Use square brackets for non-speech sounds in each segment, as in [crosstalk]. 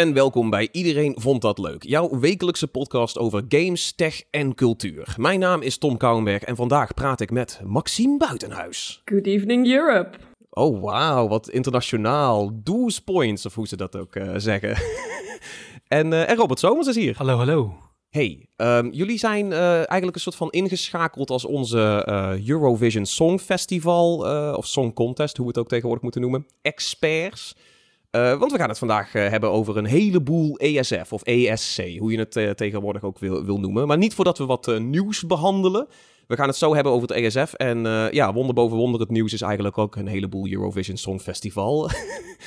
en welkom bij Iedereen Vond Dat Leuk, jouw wekelijkse podcast over games, tech en cultuur. Mijn naam is Tom Kouwenberg en vandaag praat ik met Maxime Buitenhuis. Good evening Europe. Oh, wauw, wat internationaal. Doos points, of hoe ze dat ook uh, zeggen. [laughs] en, uh, en Robert Somers is hier. Hallo, hallo. Hey, um, jullie zijn uh, eigenlijk een soort van ingeschakeld als onze uh, Eurovision Song Festival, uh, of Song Contest, hoe we het ook tegenwoordig moeten noemen, experts. Want we gaan het vandaag hebben over een heleboel ESF of ESC, hoe je het tegenwoordig ook wil, wil noemen. Maar niet voordat we wat nieuws behandelen. We gaan het zo hebben over het ESF. En ja, wonder boven wonder, het nieuws is eigenlijk ook een heleboel Eurovision Songfestival.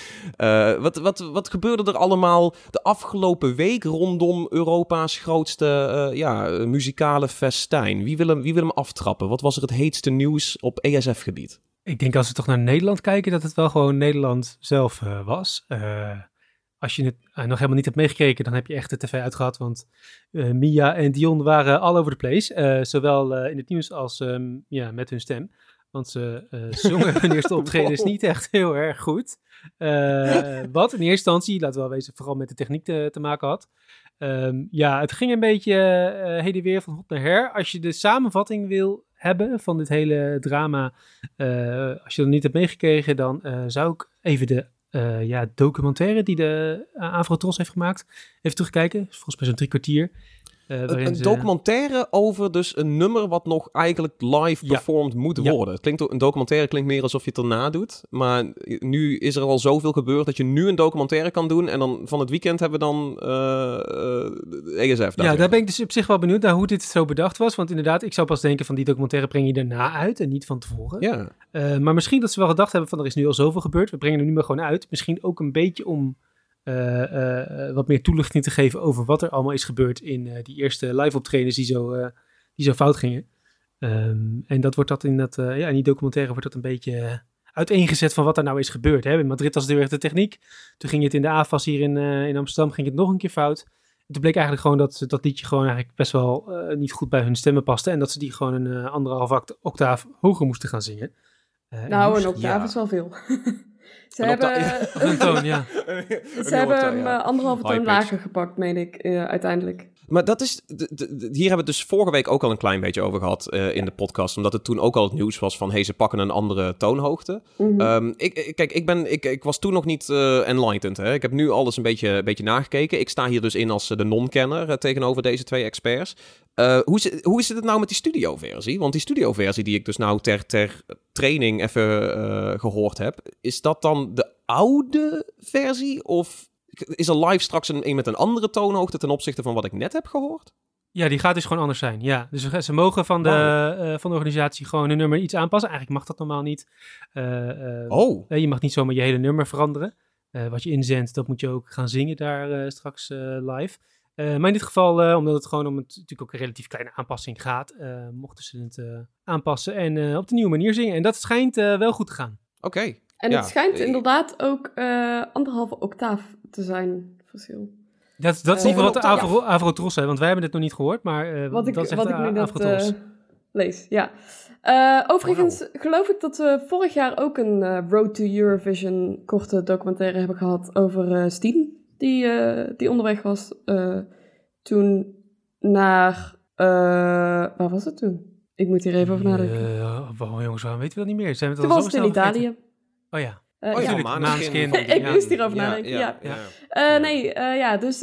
[laughs] wat, wat, wat gebeurde er allemaal de afgelopen week rondom Europa's grootste ja, muzikale festijn? Wie wil, hem, wie wil hem aftrappen? Wat was er het heetste nieuws op ESF-gebied? Ik denk als we toch naar Nederland kijken, dat het wel gewoon Nederland zelf was als je het uh, nog helemaal niet hebt meegekeken, dan heb je echt de tv uitgehad. Want Mia en Dion waren all over the place. Zowel in het nieuws als um, ja, met hun stem. Want ze zongen [laughs] hun eerste optreden is niet echt heel erg goed. wat in eerste instantie, laten we wel wezen, vooral met de techniek te, te maken had. Um, ja, het ging een beetje heen en weer van hop naar her. Als je de samenvatting wil hebben van dit hele drama, als je dat niet hebt meegekregen, dan zou ik even de uh, ja, documentaire die de Avrotros heeft gemaakt. Even terugkijken, volgens mij zo'n drie kwartier. Uh, een, documentaire over dus een nummer wat nog eigenlijk live performed moet worden. Het klinkt, een documentaire klinkt meer alsof je het erna doet. Maar nu is er al zoveel gebeurd dat je nu een documentaire kan doen. En dan van het weekend hebben we dan uh, uh, ESF. Ja, daar ben ik dus op zich wel benieuwd naar hoe dit zo bedacht was. Want inderdaad, ik zou pas denken van die documentaire breng je daarna uit en niet van tevoren. Ja. Maar misschien dat ze wel gedacht hebben van er is nu al zoveel gebeurd. We brengen er nu maar gewoon uit. Misschien ook een beetje om wat meer toelichting te geven over wat er allemaal is gebeurd in uh, die eerste live optredens die zo, die zo fout gingen. Um, en dat wordt dat in, dat, ja, in die documentaire wordt dat een beetje uiteengezet van wat er nou is gebeurd. Hè? In Madrid was het erg de techniek. Toen ging het in de AFAS hier in, in Amsterdam ging het nog een keer fout. En toen bleek eigenlijk gewoon dat dat liedje gewoon eigenlijk best wel niet goed bij hun stemmen paste. En dat ze die gewoon een anderhalf octaaf hoger moesten gaan zingen. nou, een octaaf ja. is wel veel. [laughs] Ze hebben, [laughs] een toon, ja. Ze hebben hem ja. anderhalve toon lager gepakt, meen ik, uh, uiteindelijk. Maar dat is, hier hebben we het dus vorige week ook al een klein beetje over gehad uh, in de podcast. Omdat het toen ook al het nieuws was van, hey, ze pakken een andere toonhoogte. Mm -hmm. um, ik, kijk, ik, ben, ik, ik was toen nog niet uh, enlightened. Hè? Ik heb nu alles een beetje, een beetje nagekeken. Ik sta hier dus in als de non-kenner tegenover deze twee experts. Hoe, is, hoe is het nou met die studioversie? Want die studioversie die ik dus nou ter, ter training even gehoord heb, is dat dan de oude versie? Of is er live straks een, een met een andere toonhoogte ten opzichte van wat ik net heb gehoord? Ja, die gaat dus gewoon anders zijn. Ja, dus ze mogen van de, uh, van de organisatie gewoon hun nummer iets aanpassen. Eigenlijk mag dat normaal niet. oh. Je mag niet zomaar je hele nummer veranderen. wat je inzendt, dat moet je ook gaan zingen daar straks live. Maar in dit geval, omdat het gewoon om het, natuurlijk ook een relatief kleine aanpassing gaat, mochten ze het aanpassen en op de nieuwe manier zingen. En dat schijnt wel goed te gaan. Oké. Okay. En ja. het schijnt inderdaad ook anderhalve octaaf te zijn, verschil. Dat, dat is niet wat de Avro, Avrotros zei, want wij hebben het nog niet gehoord, maar wat ik, dat wat ik nu net lees, ja. overigens wow. geloof ik dat we vorig jaar ook een Road to Eurovision korte documentaire hebben gehad over Steam die, uh, die onderweg was uh, toen naar. Uh, waar was het toen? Ik moet hier even over nadenken. waarom jongens, waarom weten we dat niet meer? Zijn we toen was het in Italië. Vergeten? Oh ja. Uh, oh, ja, ik moest hierover ja, nadenken, ja. ja. ja. Uh, nee, uh, ja, dus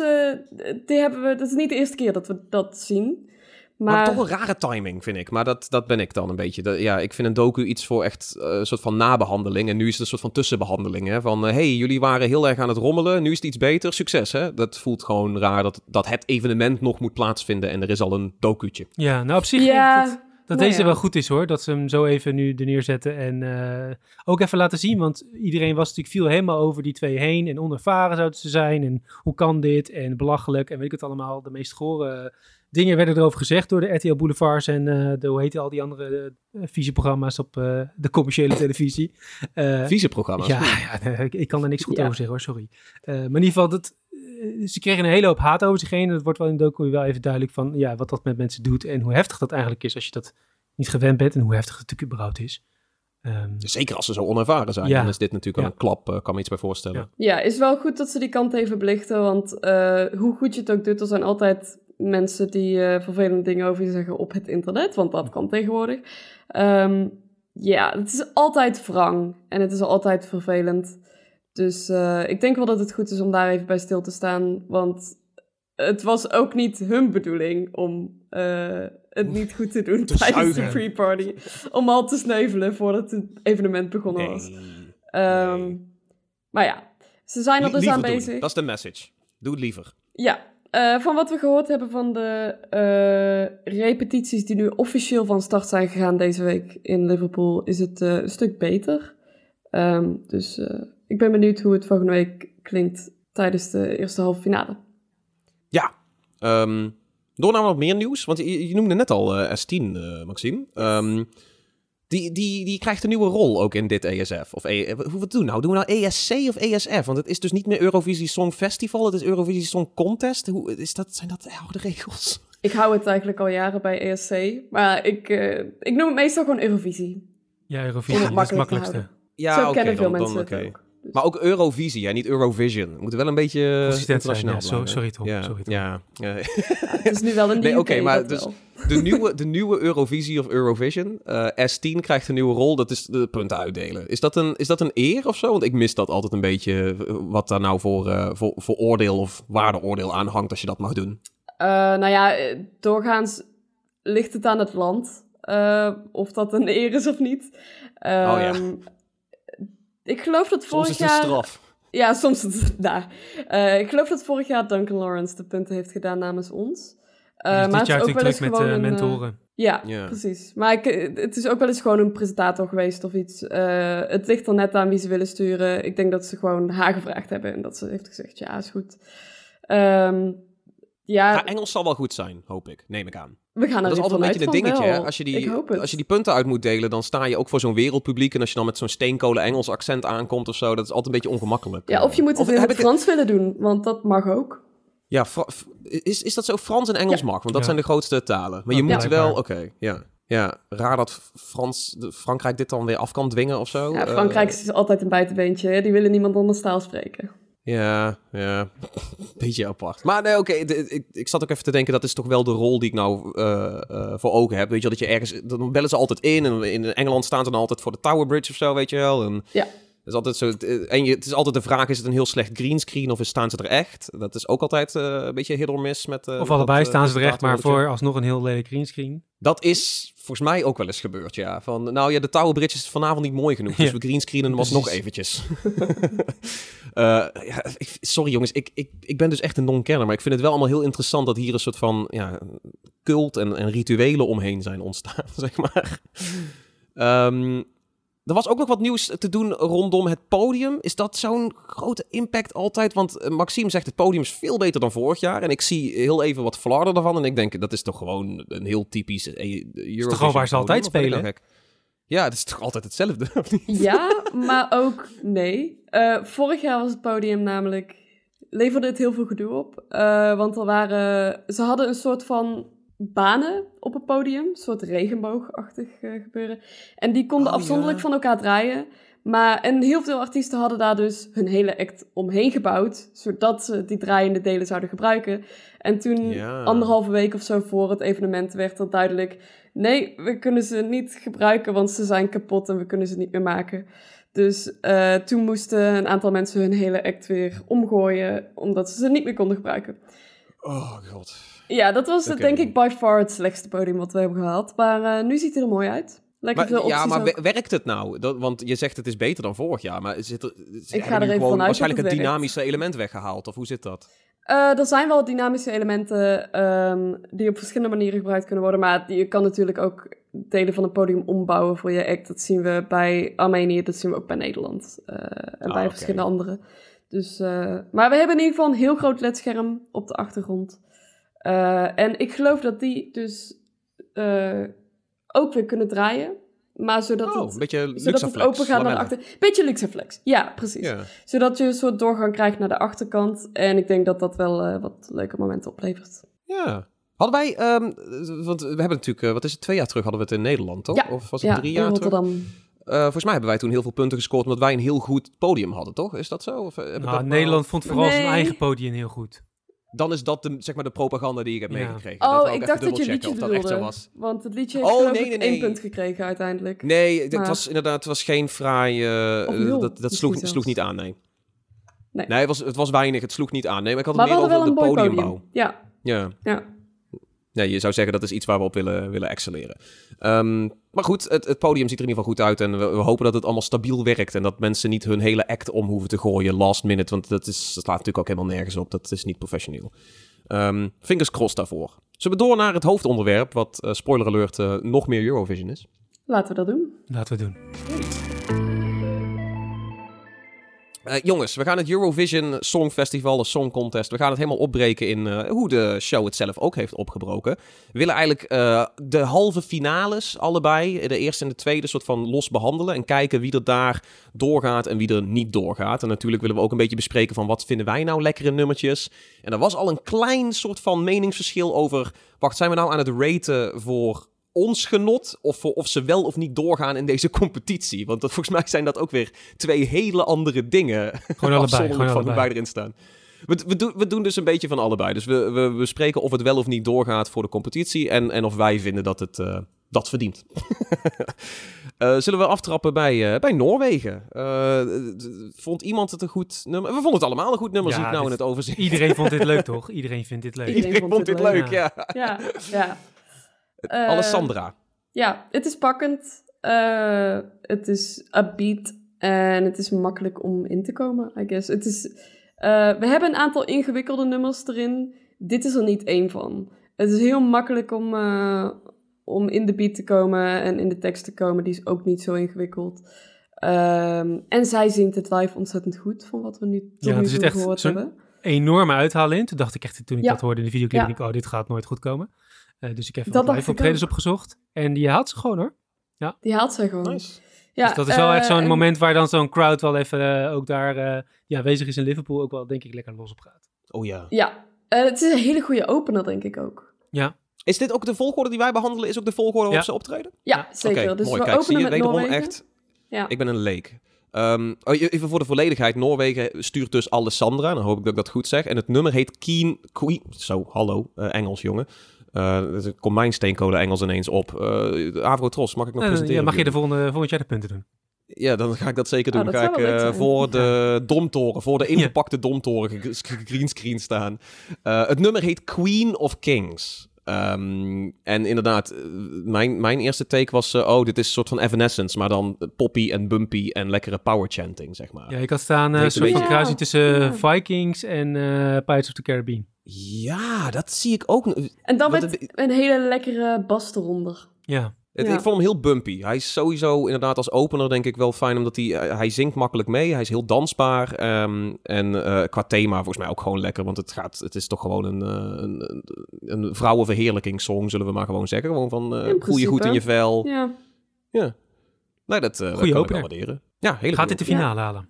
die hebben we, dat is niet de eerste keer dat we dat zien. Maar... maar, toch een rare timing, vind ik. Maar dat, dat ben ik dan een beetje. Dat, ja, ik vind een docu iets voor echt een uh, soort van nabehandeling. En nu is het een soort van tussenbehandeling. Hè? Van, hé, uh, hey, jullie waren heel erg aan het rommelen. Nu is het iets beter. Succes, hè? Dat voelt gewoon raar dat, dat het evenement nog moet plaatsvinden. En er is al een docu'tje. Ja, nou op zich... Ja. Dat, dat nou, deze ja. wel goed is hoor, dat ze hem zo even nu er neerzetten en uh, ook even laten zien, want iedereen was natuurlijk viel helemaal over die twee heen en onervaren zouden ze zijn en hoe kan dit en belachelijk en weet ik het allemaal, de meest gore dingen werden erover gezegd door de RTL Boulevards en uh, de, hoe heet al die andere uh, vieze programma's op uh, de commerciële televisie. vieze programma's? Ja, ja [laughs] ik, ik, kan er niks goed ja. over zeggen hoor, sorry. maar in ieder geval, dat, ze kregen een hele hoop haat over zich heen. En het wordt wel in de docu wel even duidelijk van ja, wat dat met mensen doet en hoe heftig dat eigenlijk is als je dat niet gewend bent en hoe heftig het natuurlijk überhaupt is. Ehm, Zeker als ze zo onervaren zijn, Ja. dan is dit natuurlijk wel Ja. een klap, eh, kan me iets bij voorstellen. Ja. Ja, is wel goed dat ze die kant even belichten. Want eh, hoe goed je het ook doet, er zijn altijd mensen die eh, vervelende dingen over je zeggen op het internet. Want dat kan tegenwoordig. Ehm, ja, het is altijd wrang en het is altijd vervelend. Dus eh, ik denk wel dat het goed is om daar even bij stil te staan. Want het was ook niet hun bedoeling om eh, het niet goed te doen Te tijdens de pre-party. Om al te sneuvelen voordat het evenement begonnen was. Ehm, Nee. Maar ja, ze zijn er dus aan bezig. Dat is de message. Doe het liever. Ja, eh, van wat we gehoord hebben van de repetities die nu officieel van start zijn gegaan deze week in Liverpool, is het een stuk beter. Ehm, dus ik ben benieuwd hoe het volgende week klinkt tijdens de eerste halve finale. Ja. Ehm, door naar wat meer nieuws. Want je, je noemde net al eh, S10, eh, Maxime. Ehm, die, die, die krijgt een nieuwe rol ook in dit ESF. Of E- hoe we doen nou? Doen we nou ESC of ESF? Want het is dus niet meer Eurovisie Song Festival. Het is Eurovisie Song Contest. Hoe, is dat, zijn dat oude regels? [laughs] Ik hou het eigenlijk al jaren bij ESC, maar ik, eh, ik noem het meestal gewoon Eurovisie. ja, Eurovisie, dat is het makkelijk te makkelijkste. Ja, Zo oké, kennen veel dan- dan mensen het ook. Dus- Maar ook Eurovisie, hè? niet Eurovision. We moeten wel een beetje Consistent zijn, internationaal ja. Zo- blijven. sorry, Tom. Ja, Sorry, Tom. ja. ja. [laughs] Het is nu wel een Nee, nieuw oké, maar dus-. De nieuwe, de nieuwe Eurovisie of Eurovision. eh, S10 krijgt een nieuwe rol. Dat is de punten uitdelen. Is dat een, is dat een eer of zo? Want ik mis dat altijd een beetje. eh, Wat daar nou voor, eh, voor, voor oordeel of waardeoordeel aan hangt als je dat mag doen. Eh, nou ja, eh, doorgaans ligt het aan het land eh, of dat een eer is of niet. ja. Ik geloof dat Soms vorig is het een jaar... straf. Ja, soms is het daar. Eh, ik geloof dat vorig jaar Duncan Lawrence de punten heeft gedaan namens ons. Eh, Dus maar dit jaar het is ook wel eens met gewoon eh, een, eh, mentoren. ja, Ja. precies. Maar ik, het is ook wel eens gewoon een presentator geweest of iets. Eh, het ligt er net aan wie ze willen sturen. Ik denk dat ze gewoon haar gevraagd hebben en dat ze heeft gezegd, ja, is goed. Ehm, ja, Ja, Engels zal wel goed zijn, hoop ik. Neem ik aan. we gaan er Dat is altijd een beetje een dingetje. hè. Als je, die, als je die punten uit moet delen, dan sta je ook voor zo'n wereldpubliek. En als je dan met zo'n steenkolen Engels accent aankomt of zo, dat is altijd een beetje ongemakkelijk. Ja, of je moet het in het ik Frans willen doen, want dat mag ook. Ja, is, is dat zo? Frans en Engels Ja. mag, want dat Ja. zijn de grootste talen. Maar je moet wel, oké, ja. Ja, raar dat Frans, Frankrijk dit dan weer af kan dwingen of zo. Ja, Eh, Frankrijk is altijd een buitenbeentje. hè. Die willen niemand anders taal spreken. Ja, ja. Beetje apart. Maar nee, oké, ik, ik zat ook even te denken, dat is toch wel de rol die ik nou eh, eh, voor ogen heb. Weet je wel, dat je ergens, dan bellen ze altijd in. En in Engeland staan ze dan altijd voor de Tower Bridge of zo, weet je wel. En Ja. Het is altijd zo. eh, En je, het is altijd de vraag: is het een heel slecht greenscreen of staan ze er echt? Dat is ook altijd eh, een beetje hit or miss met. eh, Of allebei dat, staan ze er echt, maar voor alsnog een heel lelijk greenscreen. Dat is volgens mij ook wel eens gebeurd, ja. Van, nou ja, de Tower Bridge is vanavond niet mooi genoeg, dus we greenscreenen hem alsnog Precies. eventjes. [laughs] Ja, ik- sorry jongens, ik, ik, ik ben dus echt een non-kenner, maar ik vind het wel allemaal heel interessant dat hier een soort van ja, cult en, en rituelen omheen zijn ontstaan, [laughs] zeg maar. Ehm, er was ook nog wat nieuws te doen rondom het podium. Is dat zo'n grote impact altijd? Want eh, Maxime zegt het podium is veel beter dan vorig jaar. En ik zie heel even wat flarden ervan. En ik denk, dat is toch gewoon een heel typisch eh, Eurovision toch gewoon waar ze altijd spelen? Ja, het is toch altijd hetzelfde? [laughs] of niet? Ja, maar ook nee. Eh, vorig jaar was het podium namelijk... leverde het heel veel gedoe op. Eh, want er waren... Ze hadden een soort van banen op het podium. Een soort regenboogachtig eh, gebeuren. En die konden Oh, afzonderlijk ja. van elkaar draaien. Maar, en heel veel artiesten hadden daar dus hun hele act omheen gebouwd. Zodat ze die draaiende delen zouden gebruiken. En toen, Ja. anderhalve week of zo voor het evenement, werd er duidelijk... Nee, we kunnen ze niet gebruiken, want ze zijn kapot en we kunnen ze niet meer maken. Dus eh, toen moesten een aantal mensen hun hele act weer omgooien, omdat ze ze niet meer konden gebruiken. Oh god. Ja, dat was denk ik by far het slechtste podium wat we hebben gehad. Maar eh, nu ziet hij er mooi uit. Lekker veel opties ja, maar ook. werkt het nou? Dat, want je zegt het is beter dan vorig jaar. Maar zit er, ik ga er even vanuit dat waarschijnlijk het het werkt. dynamische element weggehaald? Of hoe zit dat? Eh, er zijn wel dynamische elementen ehm, die op verschillende manieren gebruikt kunnen worden. Maar je kan natuurlijk ook delen van een podium ombouwen voor je act. Dat zien we bij Armenië, dat zien we ook bij Nederland. eh, en Ah, bij verschillende andere. Dus, maar we hebben in ieder geval een heel groot ledscherm op de achtergrond. Eh, en ik geloof dat die dus eh, ook weer kunnen draaien. Maar zodat Oh, het, een beetje zodat luxe het flex. open gaat naar de lamellen. achter. Beetje Luxeflex, ja, precies Ja. zodat je een soort doorgang krijgt naar de achterkant. En ik denk dat dat wel eh, wat leuke momenten oplevert. Ja. Hadden wij, ehm, want we hebben natuurlijk, wat is het, twee jaar terug hadden we het in Nederland, toch? Ja, Of was het ja, drie in jaar terug? Rotterdam. Uh, volgens mij hebben wij toen heel veel punten gescoord omdat wij een heel goed podium hadden, toch? Is dat zo? Of, nou, dat Nederland vond vooral nee. zijn eigen podium heel goed. Dan is dat de, zeg maar, de propaganda die ik heb Ja. meegekregen. Oh, Dat ik ik dacht dat je liedje echt zo bedoelde. was. Want het liedje heeft Oh, nee, nee, één nee. punt gekregen uiteindelijk. Nee, het Maar- was inderdaad het was geen fraai... eh, nul, dat dat sloeg, misschien sloeg zelfs. niet aan, nee. Nee. het, was, het was weinig, het sloeg niet aan. Nee, maar ik had maar het we meer over een de podiumbouw. podium. Ja, Ja. ja. Ja, je zou zeggen dat is iets waar we op willen, willen excelleren. Ehm, maar goed, het, het podium ziet er in ieder geval goed uit. En we, we hopen dat het allemaal stabiel werkt. En dat mensen niet hun hele act om hoeven te gooien last minute. Want dat, is, dat slaat natuurlijk ook helemaal nergens op. Dat is niet professioneel. Ehm fingers crossed daarvoor. Zullen we door naar het hoofdonderwerp, wat eh, spoiler alert eh, nog meer Eurovision is? Laten we dat doen. Laten we doen. Eh, jongens, we gaan het Eurovision Songfestival, de Song Contest, we gaan het helemaal opbreken in eh, hoe de show het zelf ook heeft opgebroken. We willen eigenlijk eh, de halve finales allebei, de eerste en de tweede, soort van los behandelen. En kijken wie er daar doorgaat en wie er niet doorgaat. En natuurlijk willen we ook een beetje bespreken van wat vinden wij nou lekkere nummertjes. En er was al een klein soort van meningsverschil over, wacht, zijn we nou aan het raten voor ons genot of of ze wel of niet doorgaan in deze [laughs] competitie. Want dat, volgens mij zijn dat ook weer twee hele andere dingen. Gewoon allebei. Afzonderlijk Gewoon van hoe allebei. wij erin staan. We, we, doen, we doen dus een beetje van allebei. Dus we, we, we spreken of het wel of niet doorgaat voor de competitie. En, en of wij vinden dat het eh, dat verdient. [laughs] Eh, zullen we aftrappen bij, eh, bij Noorwegen? Eh, vond iemand het een goed nummer? We vonden het allemaal een goed nummer, Ja, zie ik nou dit- in het overzicht. Iedereen vond dit leuk, [laughs] toch? Iedereen vindt dit leuk. Iedereen Iedereen vond dit leuk, leuk, ja. Ja, ja. Eh, Alessandra. Ja, het is pakkend. Eh, het is upbeat. En het is makkelijk om in te komen, I guess. Het is, eh, we hebben een aantal ingewikkelde nummers erin. Dit is er niet één van. Het is heel makkelijk om, eh, om in de beat te komen en in de tekst te komen. Die is ook niet zo ingewikkeld. Ehm, en zij zingt het live ontzettend goed, van wat we nu tot Ja, nu er zit toe echt gehoord zo'n- hebben. Enorme uithalen in. Toen dacht ik echt, toen ik Ja. dat hoorde in de videoclip, Ja. ik, oh, dit gaat nooit goed komen. Eh, dus ik heb Dat wat live optredens opgezocht. En die haalt ze gewoon hoor. Die haalt zij gewoon. Nice. Ja, dus dat is wel echt eh, zo'n en- moment waar dan zo'n crowd wel even eh, ook daar eh, die aanwezig is in Liverpool ook wel denk ik lekker los op gaat. Oh ja. Ja, eh, het is een hele goede opener, denk ik ook. Ja, Is dit ook de volgorde die wij behandelen? Is ook de volgorde waarop Ja. ze optreden? Ja, Ja, zeker. Oké, dus mooi. we Kijk, zie je wederom Noorwegen. echt... Ja. Ik ben een leek. Ehm, oh, even voor de volledigheid. Noorwegen stuurt dus Alessandra. Dan hoop ik dat ik dat goed zeg. En het nummer heet Keen... Queen, zo, hallo. eh, Engels, jongen. Eh er komt mijn steenkolen Engels ineens op. Eh Avro Tros, mag ik nog Eh, presenteren? ja mag je de volgende, volgend jaar de punten doen. Ja, dan ga ik dat zeker Oh, doen. dat ga ik eh, voor de domtoren, voor de ingepakte domtoren ge- ge- greenscreen staan. Eh, het nummer heet Queen of Kings. Ehm, en inderdaad, mijn, mijn eerste take was... oh, dit is een soort van Evanescence, maar dan poppy en bumpy en lekkere power chanting, zeg maar. Ja, ik had staan een soort van kruising tussen Ja. Vikings en eh Pirates of the Caribbean. Ja, dat zie ik ook. En dan met een hele lekkere bas eronder. Ja, Het- Ja. Ik vond hem heel bumpy. Hij is sowieso inderdaad als opener denk ik wel fijn, omdat hij, eh, hij zingt makkelijk mee. Hij is heel dansbaar. ehm, en eh, qua thema volgens mij ook gewoon lekker, want het, gaat, het is toch gewoon een, eh, een, een, vrouwenverheerlijkingssong, zullen we maar gewoon zeggen. Gewoon van voel je goed in je vel. Ja, Nee, dat, eh dat Goeie kan ik waarderen. Ja, hele gaat dit de finale halen?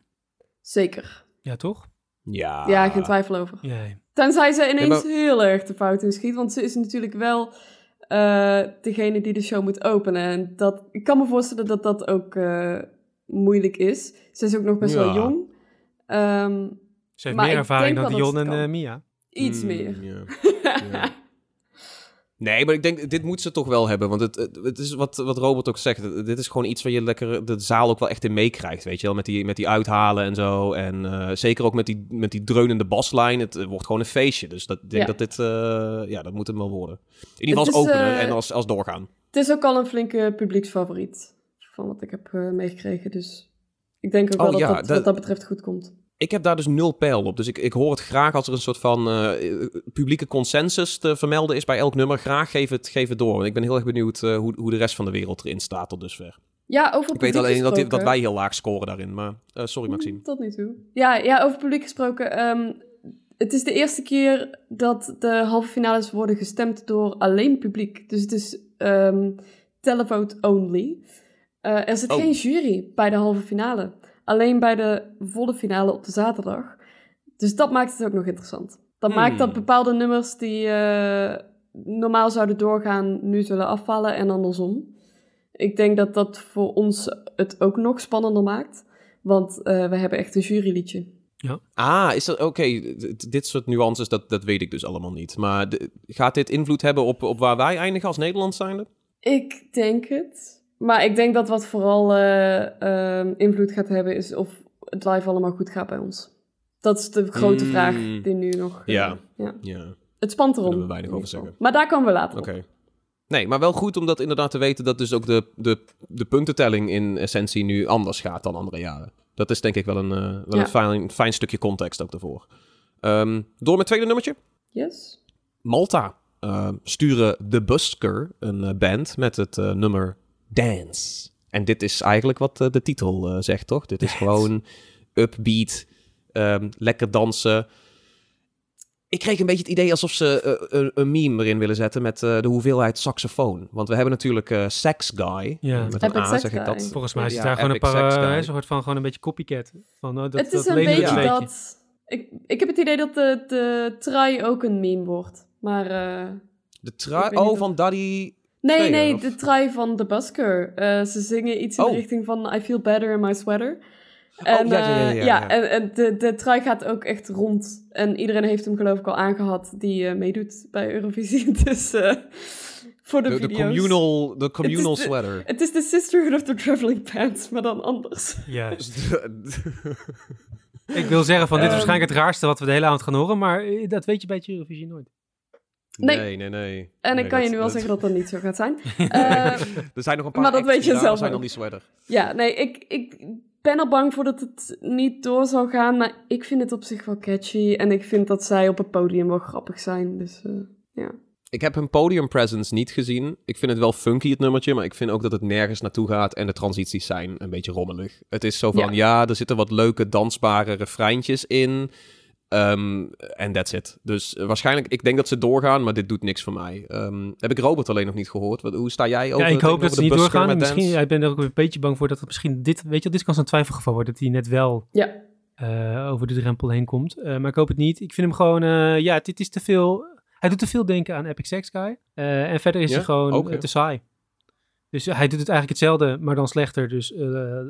zeker. Ja, toch? Ja. Ja, geen twijfel over. Ja, Tenzij ze ineens maar- heel erg de fout in schiet. Want ze is natuurlijk wel eh, degene die de show moet openen. En dat, ik kan me voorstellen dat dat ook eh, moeilijk is. Ze is ook nog best wel jong. Ehm, Ze heeft meer ervaring dan Dion en eh, Mia. iets Mm, meer. ja. [laughs] Ja. Nee, maar ik denk, dit moet ze toch wel hebben. Want het, het, is wat, wat Robert ook zegt. Dit is gewoon iets waar je lekker de zaal ook wel echt in meekrijgt. Weet je wel, met die, met die uithalen en zo. En eh, zeker ook met die, met die dreunende baslijn. Het wordt gewoon een feestje. Dus dat, ik denk Ja. dat dit, eh, ja, dat moet hem wel worden. In ieder geval als is, opener eh, en als, als doorgaan. Het is ook al een flinke publieksfavoriet. Van wat ik heb meegekregen. Dus ik denk ook Oh, wel dat ja, dat, dat- wat dat betreft goed komt. Ik heb daar dus nul pijl op. Dus ik, ik hoor het graag als er een soort van eh, publieke consensus te vermelden is bij elk nummer. Graag geef het, geef het door. Want ik ben heel erg benieuwd eh, hoe, hoe de rest van de wereld erin staat tot dusver. Ja, over Ik weet alleen dat, wij heel laag scoren daarin. Maar eh, sorry Maxime. Tot nu toe. Ja, ja over publiek gesproken. ehm, het is de eerste keer dat de halve finales worden gestemd door alleen publiek. Dus het is ehm televote only. Er zit Oh. geen jury bij de halve finale. Alleen bij de volle finale op de zaterdag. Dus dat maakt het ook nog interessant. Dat Hmm. maakt dat bepaalde nummers die eh, normaal zouden doorgaan, nu zullen afvallen en andersom. ik denk dat dat voor ons het ook nog spannender maakt. Want eh, we hebben echt een juryliedje. Ah, is dat oké? dit soort nuances, dat, dat weet ik dus allemaal niet. Maar de- gaat dit invloed hebben op, op waar wij eindigen als Nederland zijnde? Ik denk het. Maar ik denk dat wat vooral eh, ehm, invloed gaat hebben is of het live allemaal goed gaat bij ons. Dat is de grote Mm. vraag die nu nog... eh, Ja. ja. Ja, Het spant erom. Kunnen we weinig in over zeggen. Maar daar komen we later oké. Nee, maar wel goed om dat inderdaad te weten dat dus ook de, de, de puntentelling in essentie nu anders gaat dan andere jaren. Dat is denk ik wel een, eh, wel Ja. een fijn, fijn stukje context ook daarvoor. Ehm, door met tweede nummertje. Yes? Malta sturen The Busker, een band, met het nummer Dance. En dit is eigenlijk wat eh, de titel eh, zegt, toch? Dit is gewoon upbeat, ehm, lekker dansen. Ik kreeg een beetje het idee alsof ze eh, een, een meme erin willen zetten met eh, de hoeveelheid saxofoon. Want we hebben natuurlijk eh Sax Guy. Ja. Met Epic een A zeg ik dat. Volgens mij is het Ja, daar gewoon een paar, een soort van gewoon een beetje copycat. Van, oh, dat, het is dat een beetje Ja. dat... Ik, ik heb het idee dat de, de trui ook een meme wordt. Maar... eh, De trui... Oh, of- van Daddy... Nee, nee, of? de trui van de busker. Eh, ze zingen iets in Oh. de richting van I feel better in my sweater. Oh, En, ja, ja, ja, eh, ja, ja. en, en de, de trui gaat ook echt rond. En iedereen heeft hem geloof ik al aangehad die eh, meedoet bij Eurovisie. [laughs] Dus eh, voor de, De, de video's. communal, de communal de- sweater. Het is de Sisterhood of the Traveling Pants, maar dan anders. Juist. [laughs] Ik wil zeggen van dit is Ehm. waarschijnlijk het raarste wat we de hele avond gaan horen, maar dat weet je bij het Eurovisie nooit. Nee. nee, nee, nee. En Nee, ik kan je nu wel dat- zeggen dat dat niet zo gaat zijn. [laughs] Eh, Er zijn nog een paar Maar dat weet je zelf zijn dan die sweater. ja, nee, ik, ik ben er bang voor dat het niet door zal gaan. Maar ik vind het op zich wel catchy. En ik vind dat zij op het podium wel grappig zijn. Dus eh, ja. Ik heb hun podium presence niet gezien. Ik vind het wel funky, het nummertje. Maar ik vind ook dat het nergens naartoe gaat. En de transities zijn een beetje rommelig. Het is zo van, ja, er zitten wat leuke dansbare refreintjes in. Ehm, En that's it. Dus eh, waarschijnlijk, ik denk dat ze doorgaan. Maar dit doet niks voor mij. Ehm, heb ik Robert alleen nog niet gehoord. Wat, hoe sta jij over Ja, ik hoop dat ze de niet doorgaan. Misschien, ja, ik ben er ook een beetje bang voor dat het misschien dit, weet je, dit kan zo'n twijfelgeval worden, dat hij net wel Ja. eh, over de drempel heen komt. Eh, maar ik hoop het niet. Ik vind hem gewoon, eh, ja, dit is te veel. Hij doet te veel denken aan Epic Sex Guy. Eh, en verder is Ja? hij gewoon te saai. Dus hij doet het eigenlijk hetzelfde, maar dan slechter. Dus eh,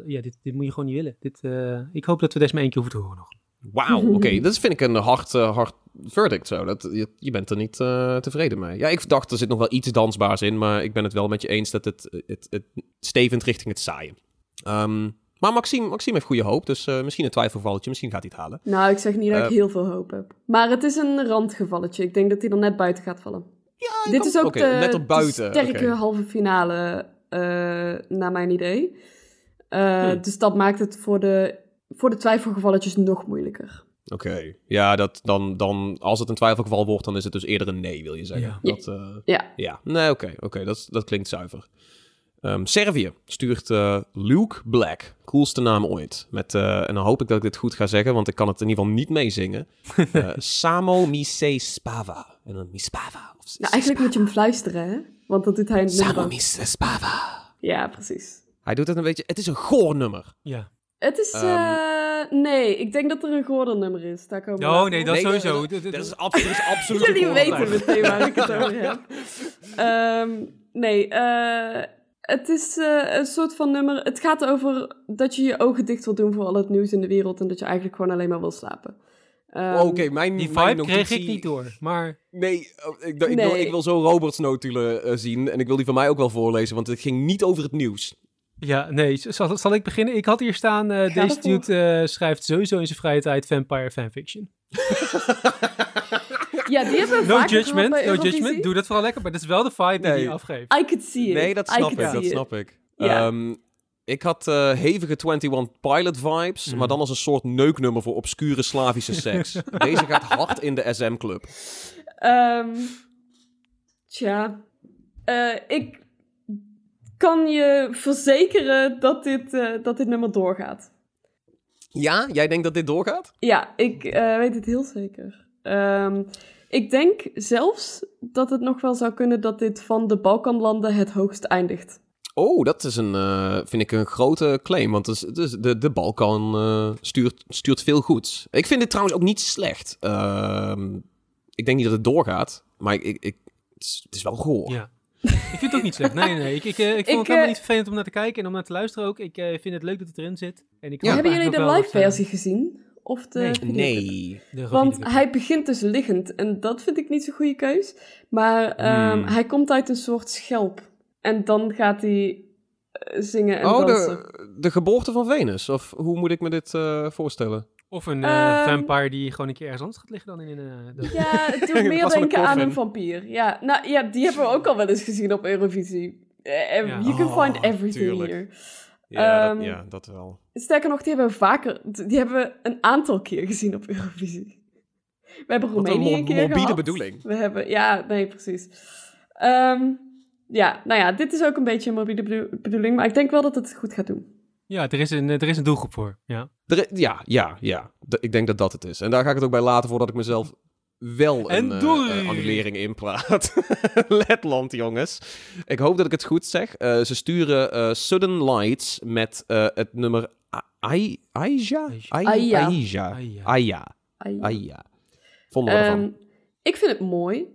ja, dit, dit moet je gewoon niet willen. Dit, eh, ik hoop dat we deze maar één keer hoeven te horen nog. Wauw, oké. [laughs] Dat vind ik een hard, eh, hard verdict zo. Dat, je, je bent er niet eh, tevreden mee. Ja, ik dacht er zit nog wel iets dansbaars in, maar ik ben het wel met je eens dat het, het, het stevend richting het saaien. Ehm, maar Maxime, Maxime heeft goede hoop, dus eh, misschien een twijfelgevalletje, misschien gaat hij het halen. Nou, ik zeg niet dat ik heel veel hoop heb. Maar het is een randgevalletje. Ik denk dat hij er net buiten gaat vallen. Ja, Dit is ook de, net de erbuiten. sterke oké. halve finale, naar mijn idee. Eh, Hm. Dus dat maakt het voor de, voor de twijfelgevalletjes nog moeilijker. Oké, ja, dat, dan, dan, als het een twijfelgeval wordt, dan is het dus eerder een nee, wil je zeggen. Ja. Dat, eh, Ja. Ja, nee, oké, oké, dat, dat klinkt zuiver. Ehm, Servië stuurt eh, Luke Black, coolste naam ooit. Met, eh, en dan hoop ik dat ik dit goed ga zeggen, want ik kan het in ieder geval niet meezingen. [laughs] Samo Mise Spava. En dan Mispava. Of Nou, eigenlijk moet je hem fluisteren, hè? Want dat doet hij in het nummer Samo. Mise Spava. Ja, precies. Hij doet het een beetje... Het is een goor nummer. Ja. Het is, Ehm. eh, nee, ik denk dat er een Gordon nummer is. Daar komen we Oh, nee, dat Nee, sowieso. dat- Dat- dat- Dat is, abs- dat is [laughs] absoluut Jullie een weten meteen waar ik het [laughs] over heb. Ehm, nee, eh, het is eh, een soort van nummer. Het gaat over dat je je ogen dicht wil doen voor al het nieuws in de wereld en dat je eigenlijk gewoon alleen maar wil slapen. Oh, Oké, mijn Die mijn vibe kreeg ik niet door. Maar Nee, oh, ik, ik, wil, Nee. ik wil zo Roberts notulen zien. En ik wil die van mij ook wel voorlezen, want het ging niet over het nieuws. Ja, nee, zal, zal ik beginnen? Ik had hier staan, eh, Ga deze dude eh, schrijft sowieso in zijn vrije tijd vampire fanfiction. [laughs] Ja, die hebben we No judgment, no judgment. Doe dat vooral lekker, maar dat is wel de vibe die Nee. hij afgeeft. I could see it. Nee, dat snap ik. Dat it. snap ik. Ehm, ik had eh, hevige 21 Pilot vibes, Mhm. maar dan als een soort neuknummer voor obscure Slavische [laughs] seks. Deze gaat hard in de SM-club. Ehm, tja, Eh, ik kan je verzekeren dat dit, eh, dat dit nummer doorgaat. Ja, jij denkt dat dit doorgaat? Ja, ik eh, weet het heel zeker. Ehm, ik denk zelfs dat het nog wel zou kunnen dat dit van de Balkanlanden het hoogst eindigt. Oh, dat is een, eh, vind ik een grote claim, want het is, het is- de, de Balkan eh, stuurt, stuurt veel goeds. Ik vind dit trouwens ook niet slecht. Ehm, ik denk niet dat het doorgaat, maar ik, ik, ik- het, is, het is wel goor. Ja. Ik vind het ook niet slecht. Nee, nee, nee. Ik, ik, eh, ik vond Ik, het helemaal eh, niet vervelend om naar te kijken en om naar te luisteren ook. Ik eh, vind het leuk dat het erin zit. En ik Ja. Hebben jullie de live versie gezien? Of de Nee. Nee. de Want hij begint dus liggend en dat vind ik niet zo'n goede keus. Maar ehm, Hmm. hij komt uit een soort schelp. En dan gaat hij zingen en Oh, dansen. de, de geboorte van Venus? Of hoe moet ik me dit eh, voorstellen? Of een eh, Ehm, vampire die gewoon een keer ergens anders gaat liggen dan in een... eh, de- Ja, [laughs] het doet meer denken aan een vampier. Ja, nou, ja, die hebben we ook al wel eens gezien op Eurovisie. Eh, Ja. You can Oh, find everything tuurlijk. here. Ja, Ehm, dat, ja dat wel. Sterker nog, die hebben we vaker, die hebben we een aantal keer gezien op Eurovisie. We hebben Roemenië een keer gehad. bedoeling. We hebben, ja, nee, precies. Ehm, ja, nou ja, dit is ook een beetje een morbide bedo- bedoeling, maar ik denk wel dat het goed gaat doen. Ja, er is, een, er is een doelgroep voor. Ja. Er- ja, ja, ja. Ik denk dat dat het is. En daar ga ik het ook bij laten voordat ik mezelf wel En een eh, doei. eh, annulering inpraat. [laughs] Letland, jongens. Ik hoop dat ik het goed zeg. Eh, ze sturen eh, Sudden Lights met eh, het nummer Aija? Aija. Aia. Aia. Ai. Aia. Vonden we ervan? Ehm, ik vind het mooi,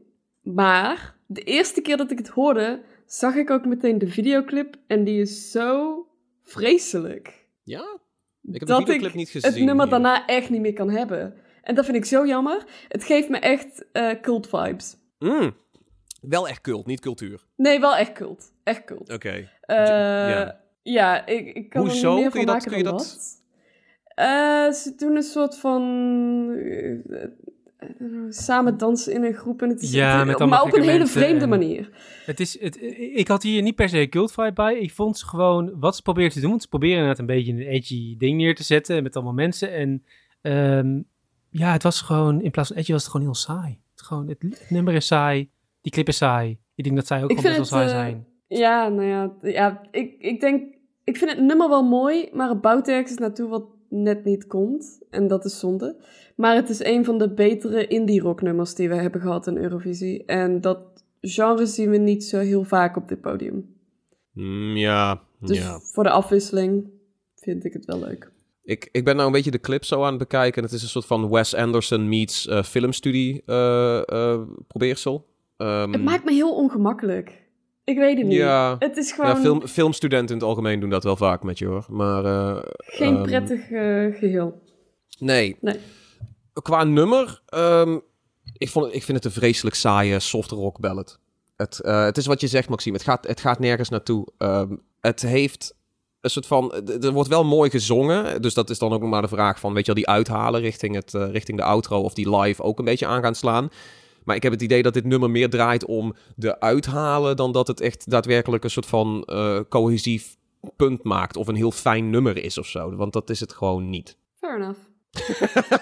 maar de eerste keer dat ik het hoorde, zag ik ook meteen de videoclip en die is zo vreselijk. Ja? Ik heb de dat videoclip ik niet gezien. het nummer hier. daarna echt niet meer kan hebben. En dat vind ik zo jammer. Het geeft me echt eh, cult vibes. Mm. Wel echt cult, niet cultuur. Nee, wel echt cult. Echt cult. Oké. Eh, ja. ja. ik, ik kan Hoezo? er niet meer Kun je van dat- maken kun je dan dat- dat. Eh, ze doen een soort van... eh, eh, samen dansen in een groep. En het is, Ja, het- met allemaal maar op een hele vreemde manier. Het is, het, ik had hier niet per se cult vibe bij. Ik vond ze gewoon wat ze proberen te doen. Ze proberen inderdaad een beetje een edgy ding neer te zetten met allemaal mensen. En ehm, ja, het was gewoon, in plaats van edgy was het gewoon heel saai. Het, gewoon, het, het nummer is saai, die clip is saai. Ik denk dat zij ook Ik gewoon best wel saai eh, zijn. Ja, nou ja, ja ik, ik denk... Ik vind het nummer wel mooi, maar het bouwt ergens naartoe wat net niet komt. En dat is zonde. Maar het is een van de betere indie rock nummers die we hebben gehad in Eurovisie. En dat genre zien we niet zo heel vaak op dit podium. Mm, ja, Dus ja. voor de afwisseling vind ik het wel leuk. Ik, ik ben nou een beetje de clip zo aan het bekijken. En het is een soort van Wes Anderson meets eh, filmstudie eh, eh, probeersel. Ehm, Het maakt me heel ongemakkelijk. Ik weet het niet. Ja, Het is gewoon ja film, filmstudenten in het algemeen doen dat wel vaak met je hoor. Maar eh, geen ehm, prettig eh, geheel. Nee. Nee. Qua nummer, ehm, ik, vond, ik vind het een vreselijk saaie soft rock ballad. Het, eh, het is wat je zegt, Maxime. Het gaat, het gaat nergens naartoe. Ehm, het heeft een soort van... Er wordt wel mooi gezongen. Dus dat is dan ook nog maar de vraag van... Weet je wel, die uithalen richting, het, richting de outro... of die live ook een beetje aan gaan slaan. Maar ik heb het idee dat dit nummer meer draait om de uithalen... dan dat het echt daadwerkelijk een soort van eh, cohesief punt maakt... of een heel fijn nummer is of zo. Want dat is het gewoon niet. Fair enough. [laughs]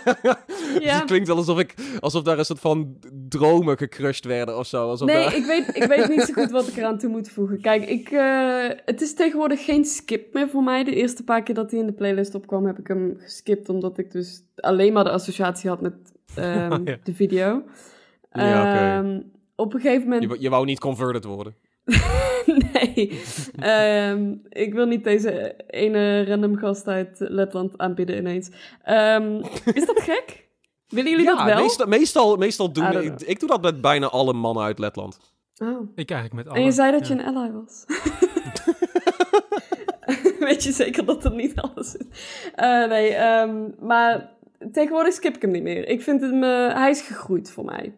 Ja. het klinkt wel alsof, ik, alsof daar een soort van dromen gecrushed werden of zo. Alsof Nee, daar- ik weet, ik weet niet zo goed wat ik eraan toe moet voegen. Kijk, ik, eh, het is tegenwoordig geen skip meer voor mij. De eerste paar keer dat hij in de playlist opkwam, heb ik hem geskipt. Omdat ik dus alleen maar de associatie had met ehm, Oh, [laughs] ja. de video. Ja. Ehm, op een gegeven moment... je, wou- je wou niet converted worden. [laughs] nee. Ehm, ik wil niet deze ene random gast uit Letland aanbieden ineens. Ehm, is dat gek? Willen jullie dat wel? Meestal, meestal, meestal doen... Ik, ik doe dat met bijna alle mannen uit Letland. Oh. Ik eigenlijk met alle. En je zei dat ja. je een ally was. [laughs] Weet je zeker dat dat niet alles is? Eh, nee, ehm, maar tegenwoordig skip ik hem niet meer. Ik vind hem, eh, hij is gegroeid voor mij.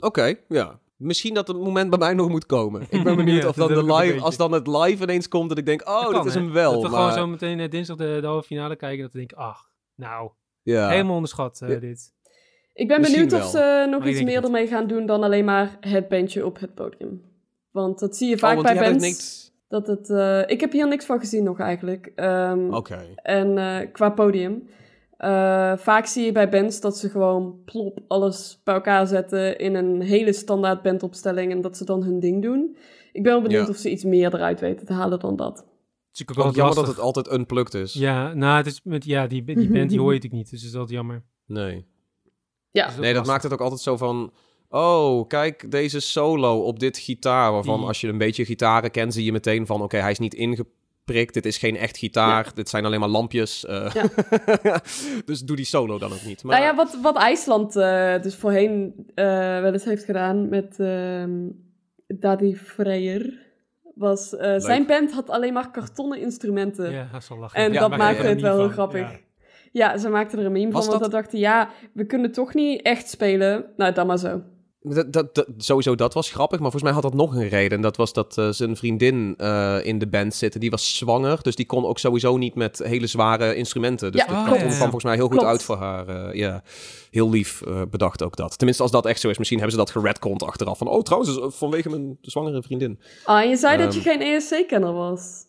Oké, ja. Misschien dat het moment bij mij nog moet komen. Ik ben [laughs] benieuwd Ja, of dan de live... Als dan het live ineens komt dat ik denk... Oh, Dat is hem wel. Dat we maar, gewoon zo meteen eh, dinsdag de, de halve finale kijken. Dat we denken, ach, nou, ja. helemaal onderschat eh, Ja. dit. Ik ben Misschien benieuwd of wel. ze nog Maar iets denk meer ermee gaan doen dan alleen maar het bandje op het podium. Want dat zie je Oh, vaak bij bands. niks... Dat het, eh, ik heb hier niks van gezien nog eigenlijk. Ehm, Oké. En eh, qua podium. Eh, vaak zie je bij bands dat ze gewoon plop alles bij elkaar zetten in een hele standaard bandopstelling en dat ze dan hun ding doen. Ik ben wel benieuwd Ja. of ze iets meer eruit weten te halen dan dat. Het is ook jammer dat het altijd unplugged is. Ja, nou, het is met, ja, die, die [laughs] band die hoor je natuurlijk niet. Dus dat is altijd jammer. Nee. Ja, Dus Nee, dat maakt het ook altijd zo van... Oh, kijk, deze solo op dit gitaar. Waarvan Die- als je een beetje gitaren kent, zie je meteen van... Oké, hij is niet ingeprikt. Dit is geen echt gitaar. Dit zijn alleen maar lampjes. eh. [laughs] dus doe die solo dan ook niet. Maar, Nou ja, wat, wat IJsland eh, dus voorheen eh, wel eens heeft gedaan met... ehm, Daddy Freyer. Was, eh, zijn band had alleen maar kartonnen instrumenten. Ja, dat is wel lachen. En Ja, dat maakte het wel heel grappig. Ja. Ja. ze maakten er een meme Was van, want dat- ze dachten, ja, we kunnen toch niet echt spelen. Nou, dan maar zo. Dat, dat, dat- sowieso, dat was grappig. Maar volgens mij had dat nog een reden. En dat was dat eh, zijn vriendin eh, in de band zitten. Die was zwanger. Dus die kon ook sowieso niet met hele zware instrumenten. Dus Ja, dat karton kwam volgens mij heel goed Klopt. uit voor haar. eh, ja, heel lief bedacht ook dat. Tenminste, als dat echt zo is. Misschien hebben ze dat geredcond achteraf. Van, oh, trouwens, vanwege mijn zwangere vriendin. Ah, je zei dat je Ehm. geen ESC-kenner was.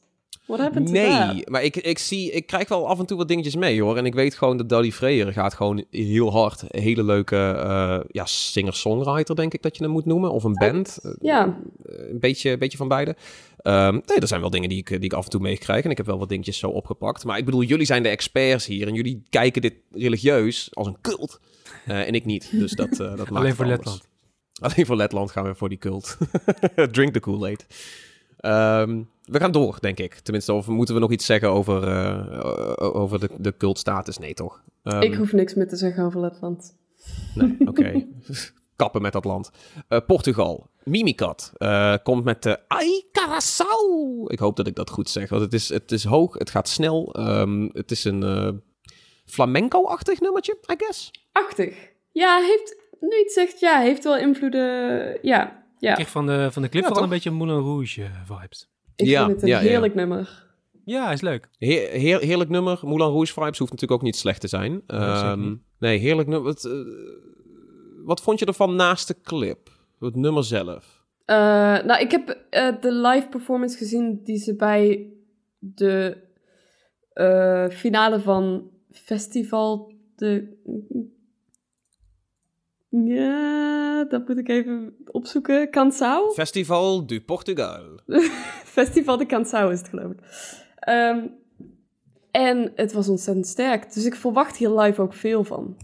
What happened to Nee, that? maar ik, ik, zie, ik krijg wel af en toe wat dingetjes mee hoor. En ik weet gewoon dat Daddy Freyer gaat gewoon heel hard. Een hele leuke eh, ja, singer-songwriter, denk ik dat je hem moet noemen. Of een band. Eh, Ja, een beetje, beetje van beide. Ehm, nee, er zijn wel dingen die ik, die ik af en toe meekrijg. En ik heb wel wat dingetjes zo opgepakt. Maar ik bedoel, jullie zijn de experts hier. En jullie kijken dit religieus als een cult. Eh, en ik niet. Dus dat, eh, dat [laughs] maakt Alleen voor. Letland. Alleen voor Letland gaan we voor die cult. [laughs] Drink the Kool-Aid. Ehm, we gaan door, denk ik. Tenminste, of moeten we nog iets zeggen over, eh, over de, de cultstatus? Nee, toch? Ehm, ik hoef niks meer te zeggen over Letland. Nee, oké. [laughs] Kappen met dat land. Eh, Portugal. Mimikat eh, komt met de Ai Caraçao. Ik hoop dat ik dat goed zeg. Want het is, het is hoog, het gaat snel. Ehm, het is een flamenco-achtig nummertje, I guess. Achtig. Ja, heeft, nu het zegt, ja, heeft wel invloeden. Ja, ja. Ik kreeg van de, van de clip Ja, vooral een beetje Moulin Rouge eh, vibes. Ik Ja, vind het een ja, ja. heerlijk nummer. Ja, is leuk. Heer, heer- heerlijk nummer. Moulin Rouge vibes hoeft natuurlijk ook niet slecht te zijn. Ehm, nee, heerlijk nummer. Wat, eh, wat vond je ervan naast de clip? Het nummer zelf. Eh, nou, ik heb eh, de live performance gezien die ze bij de eh, finale van Festival de... Ja, dat moet ik even opzoeken. Cansao? Festival du Portugal. [laughs] Festival de Cansao is het, geloof ik. Ehm, en het was ontzettend sterk. Dus ik verwacht hier live ook veel van.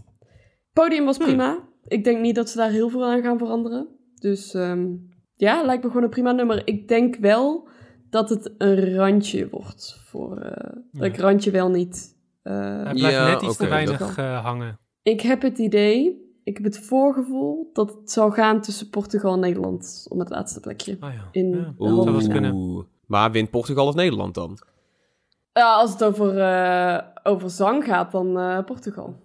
Podium was prima. Ik denk niet dat ze daar heel veel aan gaan veranderen. Dus ehm, ja, lijkt me gewoon een prima nummer. Ik denk wel dat het een randje wordt. Voor, eh, Dat ik randje wel niet... eh, Hij blijft Ja, net iets te weinig eh, hangen. ik heb het idee, ik heb het voorgevoel... dat het zou gaan tussen Portugal en Nederland... om het laatste plekje. Ah ja. In ja. kunnen. Maar wint Portugal of Nederland dan? Ja, als het over, eh, over zang gaat, dan eh, Portugal.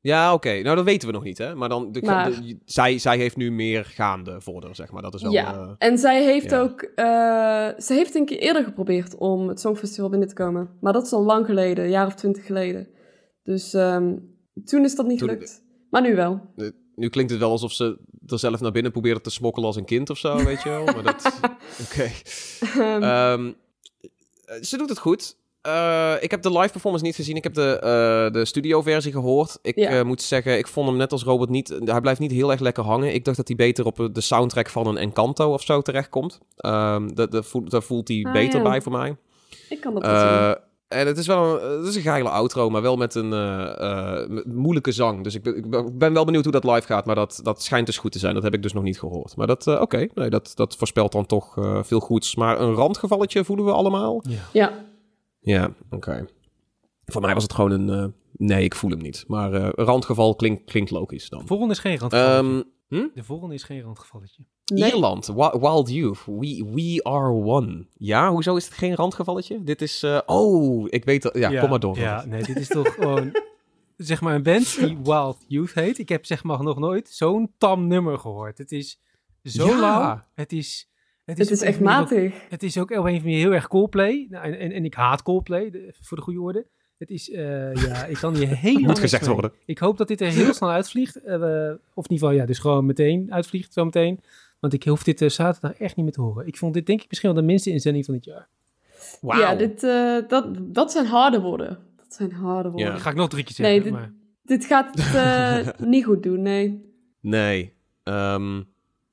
Ja, oké. Nou, dat weten we nog niet, hè? Maar dan, de, Maar- de- zij, zij heeft nu meer gaande voordeel, zeg maar. Dat is wel... ja, eh, en zij heeft ja. ook... eh, ze heeft een keer eerder geprobeerd om het Songfestival binnen te komen. Maar dat is al lang geleden, een jaar of twintig geleden. Dus ehm, toen is dat niet Toen- gelukt. Maar nu wel. nu klinkt het wel alsof ze er zelf naar binnen probeerde te smokkelen als een kind of zo, weet je wel. Maar dat... [laughs] Oké. Ehm, Ehm, ze doet het goed. Eh, ik heb de live performance niet gezien. Ik heb de, eh, de studio-versie gehoord. Ik Ja. eh, moet zeggen, ik vond hem net als Robert niet... Hij blijft niet heel erg lekker hangen. Ik dacht dat hij beter op eh, de soundtrack van een Encanto of zo terechtkomt. Ehm dat, dat voelt, daar voelt hij Ah, beter ja. bij voor mij. ik kan dat niet. Eh, en het is wel een, het is een geile outro, maar wel met een eh, eh, moeilijke zang. Dus ik ben, ik ben- wel benieuwd hoe dat live gaat, maar dat, dat schijnt dus goed te zijn. Dat heb ik dus nog niet gehoord. Maar dat, eh, oké, nee, dat, dat voorspelt dan toch eh, veel goeds. Maar een randgevalletje voelen we allemaal? Ja. Ja, Ja, oké. Voor mij was het gewoon een... eh, nee, ik voel hem niet. Maar eh, een randgeval klinkt, klinkt logisch dan. De volgende is geen randgevalletje. Ehm, De volgende is geen randgevalletje. nee. Ierland, Wild Youth, we, we are one. Ja, hoezo is het geen randgevalletje? Dit is... eh, oh, ik weet... dat- Ja, kom maar door. Ja, nee, dit is toch gewoon... [laughs] Zeg maar een band die Wild Youth heet. Ik heb zeg maar nog nooit zo'n tam nummer gehoord. Het is zo Ja. lang. Het is... Het is op een echt manier ook- matig. Het is ook op een of andere manier heel erg Coldplay. Nou, en, en, en ik haat Coldplay, de- voor de goede orde. Het is, eh, ja, ik kan hier [laughs] helemaal Moet gezegd mee. worden. Ik hoop dat dit er heel snel uitvliegt. eh, of in ieder geval, ja, dus gewoon meteen uitvliegt, zometeen. Want ik hoef dit eh, zaterdag echt niet meer te horen. Ik vond dit denk ik misschien wel de minste inzending van dit jaar. Wauw. Ja, dit, eh, dat, dat zijn harde woorden. Dat zijn harde woorden. Ja. Dat ga ik nog drie keer Nee, zeggen. dit- maar... Dit gaat het eh, [laughs] niet goed doen, nee. Nee. Ehm,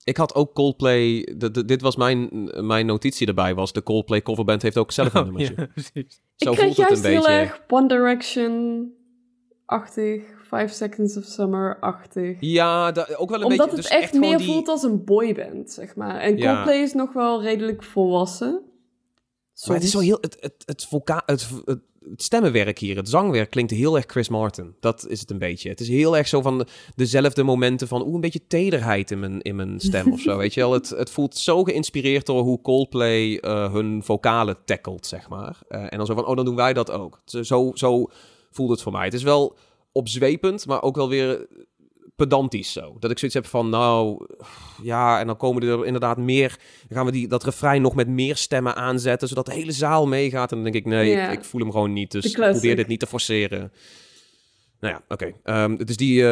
ik had ook Coldplay... de- de- dit was mijn, mijn notitie erbij, was de Coldplay coverband heeft ook zelf een Oh, nummertje. ja, [laughs] precies. Zo ik kreeg juist een heel beetje. erg One Direction-achtig, Five Seconds of Summer-achtig. Ja, da- ook wel een Omdat beetje... het dus echt, meer die- voelt als een boyband, zeg maar. En Ja. Coldplay is nog wel redelijk volwassen. Maar het is zo Soms. heel... Het, het, het, vulka- het, het, het stemmenwerk hier, het zangwerk klinkt heel erg Chris Martin. Dat is het een beetje. Het is heel erg zo van dezelfde momenten van, oeh, een beetje tederheid in mijn, in mijn stem of zo, [laughs] weet je wel. Het, het voelt zo geïnspireerd door hoe Coldplay uh, hun vocalen tackelt, zeg maar. Uh, en dan zo van, oh, dan doen wij dat ook. Zo, zo voelt het voor mij. Het is wel opzwepend, maar ook wel weer pedantisch zo. Dat ik zoiets heb van, nou, ja, en dan komen er inderdaad meer... Dan gaan we die, dat refrein nog met meer stemmen aanzetten, zodat de hele zaal meegaat. En dan denk ik, nee, ik, ik, voel hem gewoon niet. Dus probeer dit niet te forceren. Nou ja, oké. Okay. Um, ehm, dus die uh,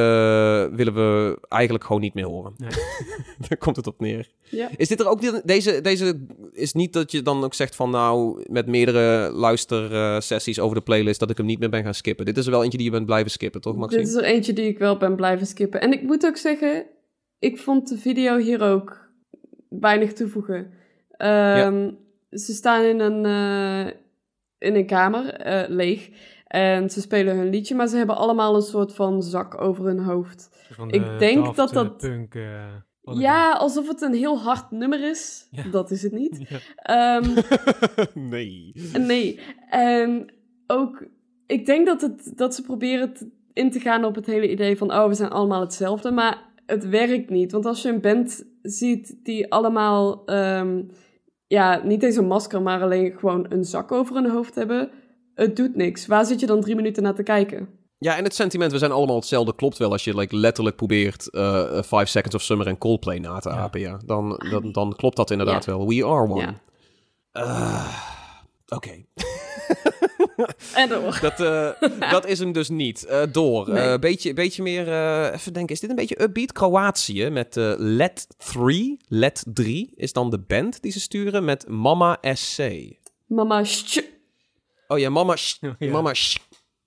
willen we eigenlijk gewoon niet meer horen. Nee. [laughs] Daar komt het op neer. Ja. Is dit er ook... Deze, deze is niet dat je dan ook zegt van... Nou, met meerdere luistersessies over de playlist... dat ik hem niet meer ben gaan skippen. Dit is er wel eentje die je bent blijven skippen, toch Maxime? Dit is er eentje die ik wel ben blijven skippen. En ik moet ook zeggen... Ik vond de video hier ook weinig toevoegen. Um, ja. Ze staan in een, uh, in een kamer, uh, leeg... En ze spelen hun liedje, maar ze hebben allemaal een soort van zak over hun hoofd. ik denk dat dat. Punk, uh, ja, alsof het een heel hard nummer is. Dat is het niet. [laughs] Ja. Um, [laughs] nee. Nee. En ook, ik denk dat, het, dat ze proberen in te gaan op het hele idee van: oh, we zijn allemaal hetzelfde. Maar het werkt niet. Want als je een band ziet die allemaal, um, ja, niet eens een masker, maar alleen gewoon een zak over hun hoofd hebben het doet niks. Waar zit je dan drie minuten naar te kijken? Ja, en het sentiment, we zijn allemaal hetzelfde, klopt wel. Als je like, letterlijk probeert uh, Five Seconds of Summer en Coldplay na te apen, ja. Dan, dan, dan klopt dat inderdaad wel. We are one. Uh, Oké. [laughs] en door. Dat, uh, dat is hem dus niet. Uh, door. Nee. beetje, beetje meer, even denken, is dit een beetje upbeat? Kroatië met Let 3. Let 3 is dan de band die ze sturen met Mama SC. Mama Oh ja, mama. [laughs] ja. Mama.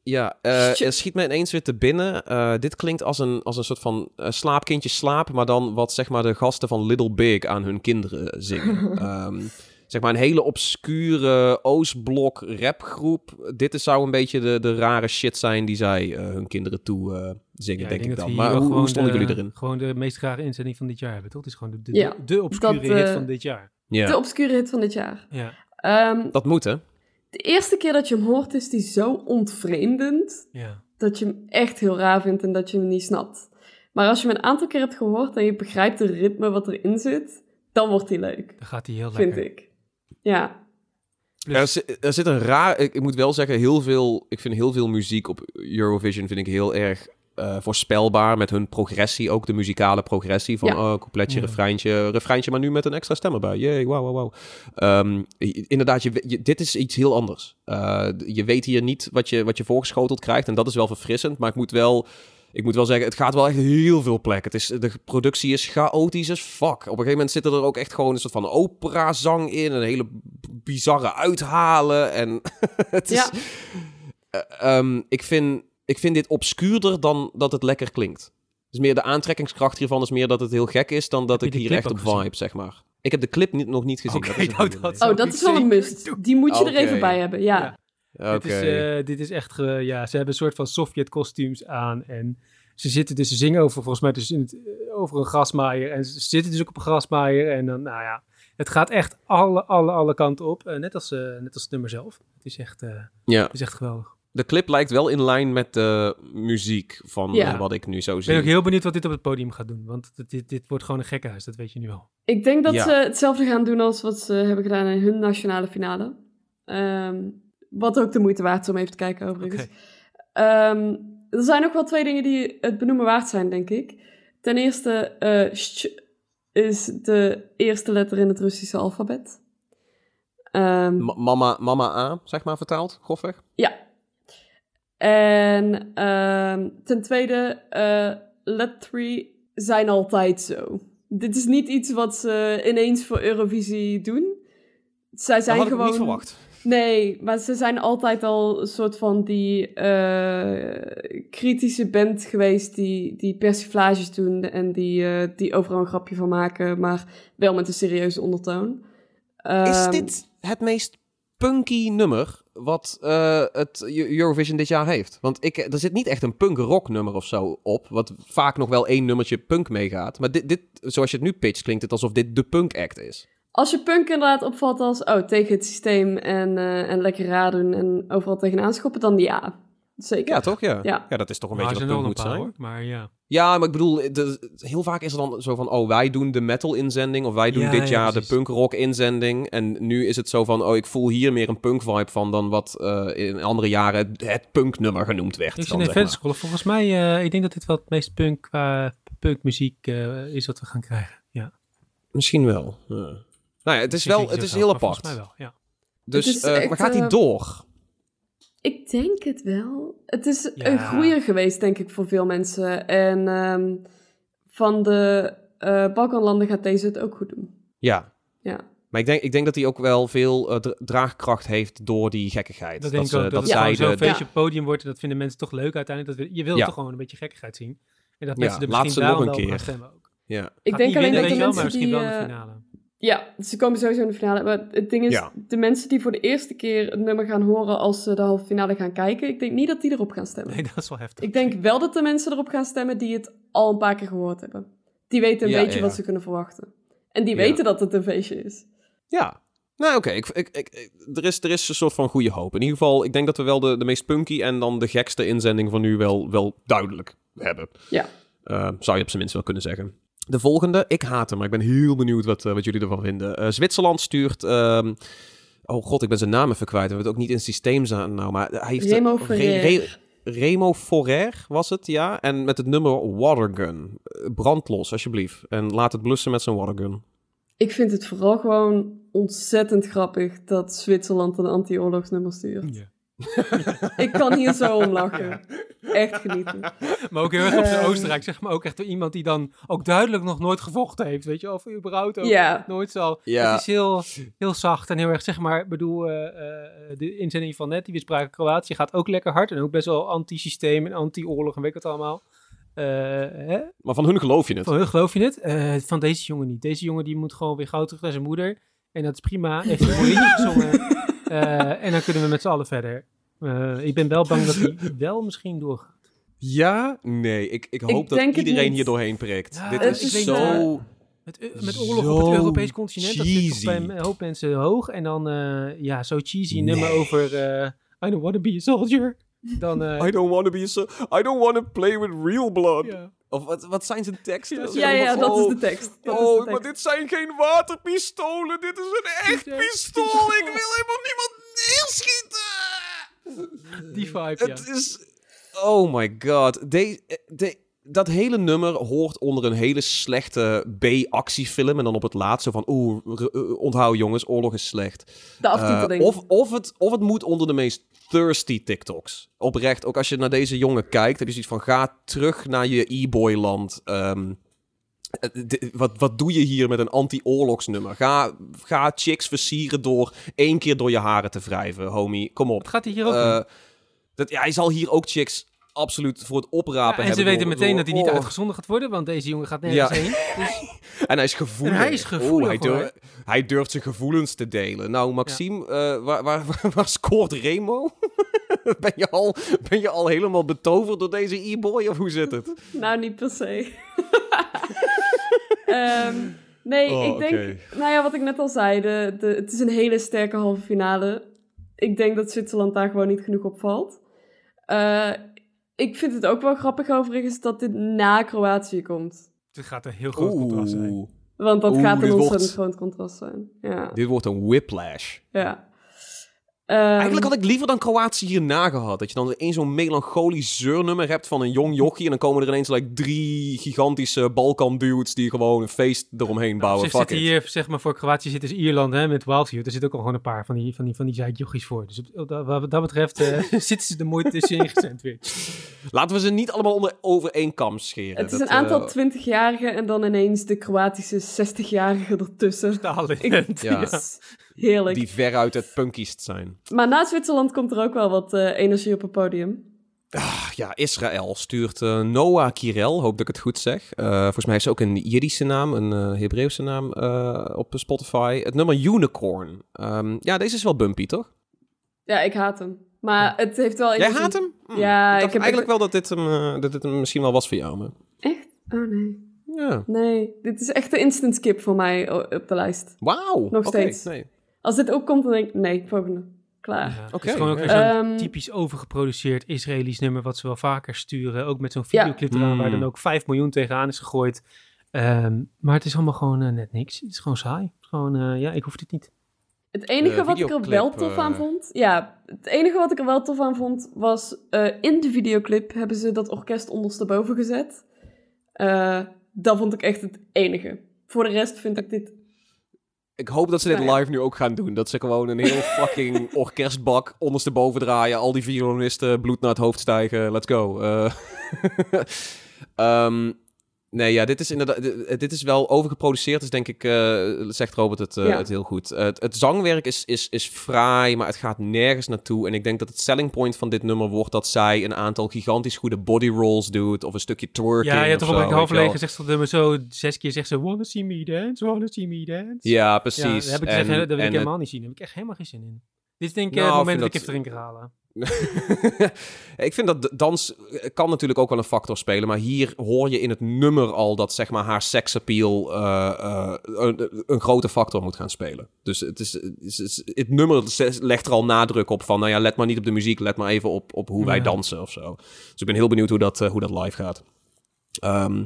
Ja, uh, schiet me ineens weer te binnen. Uh, dit klinkt als een, als een soort van uh, slaapkindje slaap, maar dan wat zeg maar de gasten van Little Big aan hun kinderen zingen. um, [laughs] zeg maar een hele obscure Oostblok rapgroep. Dit is, zou een beetje de, de rare shit zijn die zij hun kinderen toe zingen, ja, denk ik, dan. Maar hoe, hoe stonden jullie erin? Gewoon de meest rare inzending van dit jaar hebben, toch? Het is gewoon de, de, ja, de, obscure hit van dit jaar. Ja. De obscure hit van dit jaar. Ja. Um, dat moet, hè? De eerste keer dat je hem hoort, is die zo ontvreemdend. Ja. Dat je hem echt heel raar vindt en dat je hem niet snapt. Maar als je hem een aantal keer hebt gehoord en je begrijpt het ritme wat erin zit, dan wordt hij leuk. Dan gaat hij heel lekker. Vind ik. Ja. Er, zit, er zit een raar... Ik, ik, moet wel zeggen, heel veel... Ik vind heel veel muziek op Eurovision vind ik heel erg uh, voorspelbaar met hun progressie, ook de muzikale progressie van ja. oh, coupletje, ja. refreintje, refreintje, maar nu met een extra stem erbij. Jee, wauw, wauw, wauw. Um, inderdaad, je, je, dit is iets heel anders. Uh, je weet hier niet wat je, wat je voorgeschoteld krijgt en dat is wel verfrissend, maar ik moet wel... Ik moet wel zeggen, het gaat wel echt heel veel plekken. Het is, de productie is chaotisch as fuck. Op een gegeven moment zitten er ook echt gewoon een soort van operazang in. Een hele bizarre uithalen. En [laughs] het is... Ja. Uh, um, ik vind ik vind dit obscuurder dan dat het lekker klinkt. Dus meer de aantrekkingskracht hiervan is meer dat het heel gek is dan dat ik hier echt op vibe, zeg maar. Ik heb de clip niet, nog niet gezien. Okay, dat nou, dat oh, dat is wel een must. Die moet je er even bij hebben, ja. ja. Okay. Dit, is, uh, dit is echt, uh, ja, ze hebben een soort van Sovjet-kostuums aan en ze zitten dus, ze zingen over, volgens mij dus in het, uh, over een grasmaaier en ze zitten dus ook op een grasmaaier en dan, nou ja, het gaat echt alle, alle, alle kanten op, net, als, net als het nummer zelf. Het is echt, ja. het is echt geweldig de clip lijkt wel in lijn met de muziek van ja. uh, wat ik nu zo zie. Ik ben ook heel benieuwd wat dit op het podium gaat doen. Want dit, dit wordt gewoon een gekkenhuis, dat weet je nu al. Ik denk dat ja. ze hetzelfde gaan doen als wat ze hebben gedaan in hun nationale finale. Um, wat ook de moeite waard is om even te kijken overigens. Okay. Um, er zijn nog wel twee dingen die het benoemen waard zijn, denk ik. Ten eerste, uh, sh is de eerste letter in het Russische alfabet. Um, mama, mama A, zeg maar, vertaald, grofweg? Ja, en uh, ten tweede, uh, Let 3 zijn altijd zo. Dit is niet iets wat ze ineens voor Eurovisie doen. Zij zijn dat had gewoon. Ik niet verwacht. Nee, maar ze zijn altijd al een soort van die uh, kritische band geweest die, die persiflages doen en die, uh, die overal een grapje van maken, maar wel met een serieuze ondertoon. Um, is ehm, dit het meest punky nummer wat uh, het Eurovision dit jaar heeft. Want ik, er zit niet echt een punk-rock nummer of zo op, wat vaak nog wel één nummertje punk meegaat. Maar dit, dit, zoals je het nu pitcht, klinkt het alsof dit de punk-act is. Als je punk inderdaad opvalt als, oh, tegen het systeem en, eh, en lekker raden en overal tegenaan schoppen, dan ja. Zeker. Ja, toch? Ja. Ja. ja, dat is toch een Maar beetje wat punk moet zijn. hoor. Maar ja. Ja, maar ik bedoel, de- heel vaak is er dan zo van, oh, wij doen de metal-inzending, of wij doen Ja, dit ja, jaar precies. de punk-rock-inzending. En nu is het zo van, oh, ik voel hier meer een punk-vibe van dan wat eh, in andere jaren het punknummer genoemd werd. Zie net zeg maar. Volgens mij, eh, ik denk dat dit wel het meest punk qua punkmuziek eh, is wat we gaan krijgen. Ja. Misschien wel. Ja. Nou ja, het is, wel, het is heel maar volgens apart. mij wel, ja. Dus eh, waar gaat hij eh, door? Ik denk het wel. Het is Ja. een groeier geweest, denk ik, voor veel mensen. En ehm, van de eh Balkanlanden gaat deze het ook goed doen. Ja. Ja. Maar ik denk, ik denk dat hij ook wel veel eh, dra- draagkracht heeft door die gekkigheid. Dat denk ik ook. Dat, dat zo'n feestje op het podium wordt. En dat vinden mensen toch leuk uiteindelijk. Dat we- je wil Ja. toch gewoon een beetje gekkigheid zien. En dat Ja, mensen er laat misschien ze nog daarom een keer. gaan stemmen ook. Ja. Ik Gaat denk alleen winnen, dat de je wel, maar mensen misschien die... wel in de eh, finale. Ja, ze komen sowieso in de finale. Maar het ding is, Ja. de mensen die voor de eerste keer het nummer gaan horen als ze de halve finale gaan kijken, ik denk niet dat die erop gaan stemmen. Nee, dat is wel heftig. Ik denk wel dat de mensen erop gaan stemmen die het al een paar keer gehoord hebben. Die weten een Ja, beetje ja, wat ze kunnen verwachten. En die weten dat het een feestje is. Ja. Nou, oké. Ik, ik, ik, ik- er, is, er is een soort van goede hoop. In ieder geval, ik denk dat we wel de, de meest punky en dan de gekste inzending van nu wel, wel duidelijk hebben. Ja. Eh, zou je op zijn minst wel kunnen zeggen. De volgende, ik haat hem, maar ik ben heel benieuwd wat, eh, wat jullie ervan vinden. Eh, Zwitserland stuurt... ehm, oh god, ik ben zijn naam even kwijt. We hebben het ook niet in het systeem staan nou, maar hij heeft... Remo Re- Ferrer. Re- Remo Forer was het, ja. En met het nummer Watergun. Eh, Brand los, alsjeblieft. En laat het blussen met zijn watergun. Ik vind het vooral gewoon ontzettend grappig dat Zwitserland een anti-oorlogsnummer stuurt. Ja. [laughs] Ik kan hier zo om lachen. Echt genieten. Maar ook heel erg op zijn Ehm. Oostenrijk, zeg maar ook echt door iemand die dan ook duidelijk nog nooit gevochten heeft, weet je, of überhaupt ook Ja, nooit zal. Ja. Het is heel, heel zacht en heel erg, zeg maar, ik bedoel, eh, eh, de inzending van net, die we spraken, Kroatië gaat ook lekker hard en ook best wel anti-systeem en anti-oorlog en weet ik wat allemaal. Eh, hè? Maar van hun geloof je het. Van hun geloof je het? Eh, van deze jongen niet. Deze jongen die moet gewoon weer gauw terug naar zijn moeder. En dat is prima. Heeft een mooi liedje [laughs] gezongen. Eh, en dan kunnen we met z'n allen verder. Eh, ik ben wel bang dat hij [laughs] wel misschien doorgaat. Ja? Nee, ik, ik hoop dat iedereen hier doorheen prikt. Ja, Dit is is, zo... Met, eh, met oorlog Zo op het Europees continent, dat zit bij een hoop mensen hoog. En dan, eh, ja, zo cheesy Nee. nummer over eh, I don't want to be a soldier. Dan, eh, I don't want to be so... I don't want to play with real blood. Of wat, wat zijn zijn teksten? Ja, ja, van, dat is oh, de tekst. Dat oh, maar dit zijn geen waterpistolen. Dit is een echt pistool. Ik wil helemaal niemand neerschieten. Die vibe, ja. Het is... Oh my god. De, de, dat hele nummer hoort onder een hele slechte B-actiefilm. En dan op het laatste van... Oeh, eh, onthoud jongens, oorlog is slecht. De aftiteling. Eh, of, of, het, of het moet onder de meest thirsty TikToks. Oprecht, ook als je naar deze jongen kijkt, heb je zoiets van: ga terug naar je e-boyland. D- wat, wat doe je hier met een anti-oorlogsnummer? Ga, ga chicks versieren door één keer door je haren te wrijven, homie. Kom op. Wat gaat hij hier ook doen? dat, ja, hij zal hier ook chicks absoluut voor het oprapen Ja, en ze weten door- meteen door- dat hij niet oh. uitgezonden gaat worden, want deze jongen gaat nergens Ja. heen. [laughs] Dus, En hij is gevoelig. En hij is gevoelig, Oh, hij, durf- hoor. hij durft zijn gevoelens te delen. Nou, Maxime, eh, waar, waar, waar, [laughs] waar scoort Remo? [laughs] ben, je al, ben je al helemaal betoverd door deze e-boy of hoe zit het? Nou, niet per se. Ehm, nee, Oh, ik denk... Nou ja, wat ik net al zei. De, de, het is een hele sterke halve finale. Ik denk dat Zwitserland daar gewoon niet genoeg op valt. Eh, ik vind het ook wel grappig overigens dat dit na Kroatië komt. het gaat een heel groot contrast zijn. Oeh, Want dat Oeh, gaat dit een wordt- ontzettend groot contrast zijn. Ja, dit wordt een whiplash. ja. Ehm, Eigenlijk had ik liever dan Kroatië hierna gehad. Dat je dan één zo'n melancholisch zeurnummer hebt van een jong jochie. En dan komen er ineens like, drie gigantische Balkan-dudes die gewoon een feest eromheen bouwen. Op zich Fuck zitten it. hier, zeg maar, voor Kroatië zit dus Ierland hè, met Wildview. Er zitten ook al gewoon een paar van die, van die, van die zeikjochies voor. Dus op, op dat- wat dat betreft eh, [laughs] zitten ze er mooi tussenin gesandwiched. Laten we ze niet allemaal onder, over één kam scheren. het is Dat, een aantal eh, twintigjarigen en dan ineens de Kroatische 60-jarigen ertussen. Stalin. Ik- Ja. Yes. Heerlijk. die veruit het punkiest zijn. Maar na Zwitserland komt er ook wel wat eh, energie op het podium. Ah, ja, Israël stuurt eh, Noah Kirel, hoop dat ik het goed zeg. Eh, volgens mij is ook een Jiddische naam, een eh Hebreeuwse naam op Spotify. Het nummer Unicorn. Ehm, ja, deze is wel bumpy, toch? Ja, ik haat hem. Maar het heeft wel... Jij haat hem? Hm, Ja, ik heb eigenlijk wel dat dit, hem, dat dit hem misschien wel was voor jou. Maar... Echt? Oh nee. Ja. Nee, dit is echt de instant skip voor mij o- op de lijst. Wauw. Nog Oké, steeds. Nee. Als dit ook komt, dan denk ik, nee, volgende. Klaar. Ja, het is gewoon ook ja. weer zo'n Ehm, typisch overgeproduceerd Israëlisch nummer wat ze wel vaker sturen. Ook met zo'n Ja. videoclip eraan waar Mm. dan ook 5 miljoen tegenaan is gegooid. Ehm, maar het is allemaal gewoon eh, net niks. Het is gewoon saai. Gewoon, eh, ja, ik hoef dit niet. Het enige De wat ik er wel tof aan eh, vond... Ja, het enige wat ik er wel tof aan vond, was... eh, in de videoclip hebben ze dat orkest ondersteboven gezet. Eh, dat vond ik echt het enige. Voor de rest vind ik dit... Ik hoop dat ze dit Nou live nu ook gaan doen. Dat ze gewoon een heel [laughs] fucking orkestbak ondersteboven draaien. Al die violonisten bloed naar het hoofd stijgen. Let's go. [laughs] Ehm, nee, ja, dit is inderdaad... Dit, dit is wel overgeproduceerd. Dus denk ik, eh, zegt Robert het, eh, Ja. het heel goed. Eh, het, het zangwerk is, is, is fraai, maar het gaat nergens naartoe. En ik denk dat het selling point van dit nummer wordt... dat zij een aantal gigantisch goede body rolls doet. Of een stukje twerking Ja, je hebt toch wel. halverwege gezegd dat nummer zo zes keer zegt ze wanna see me dance, wanna see me dance. Ja, precies. Ja, dat heb ik, En- gezegd, dat wil ik het- helemaal niet zien. Daar heb ik echt helemaal geen zin in. Dit is denk ik Nou, eh, het moment dat ik even drinken ga halen. [laughs] ik vind dat de- dans kan natuurlijk ook wel een factor spelen, maar hier hoor je in het nummer al dat zeg maar haar seksappeal eh, eh, een, een grote factor moet gaan spelen. Dus het, is, het, is- nummer legt er al nadruk op van, nou ja, let maar niet op de muziek, let maar even op, op hoe wij Ja. dansen of zo. Dus ik ben heel benieuwd hoe dat, eh, hoe dat live gaat. Ehm,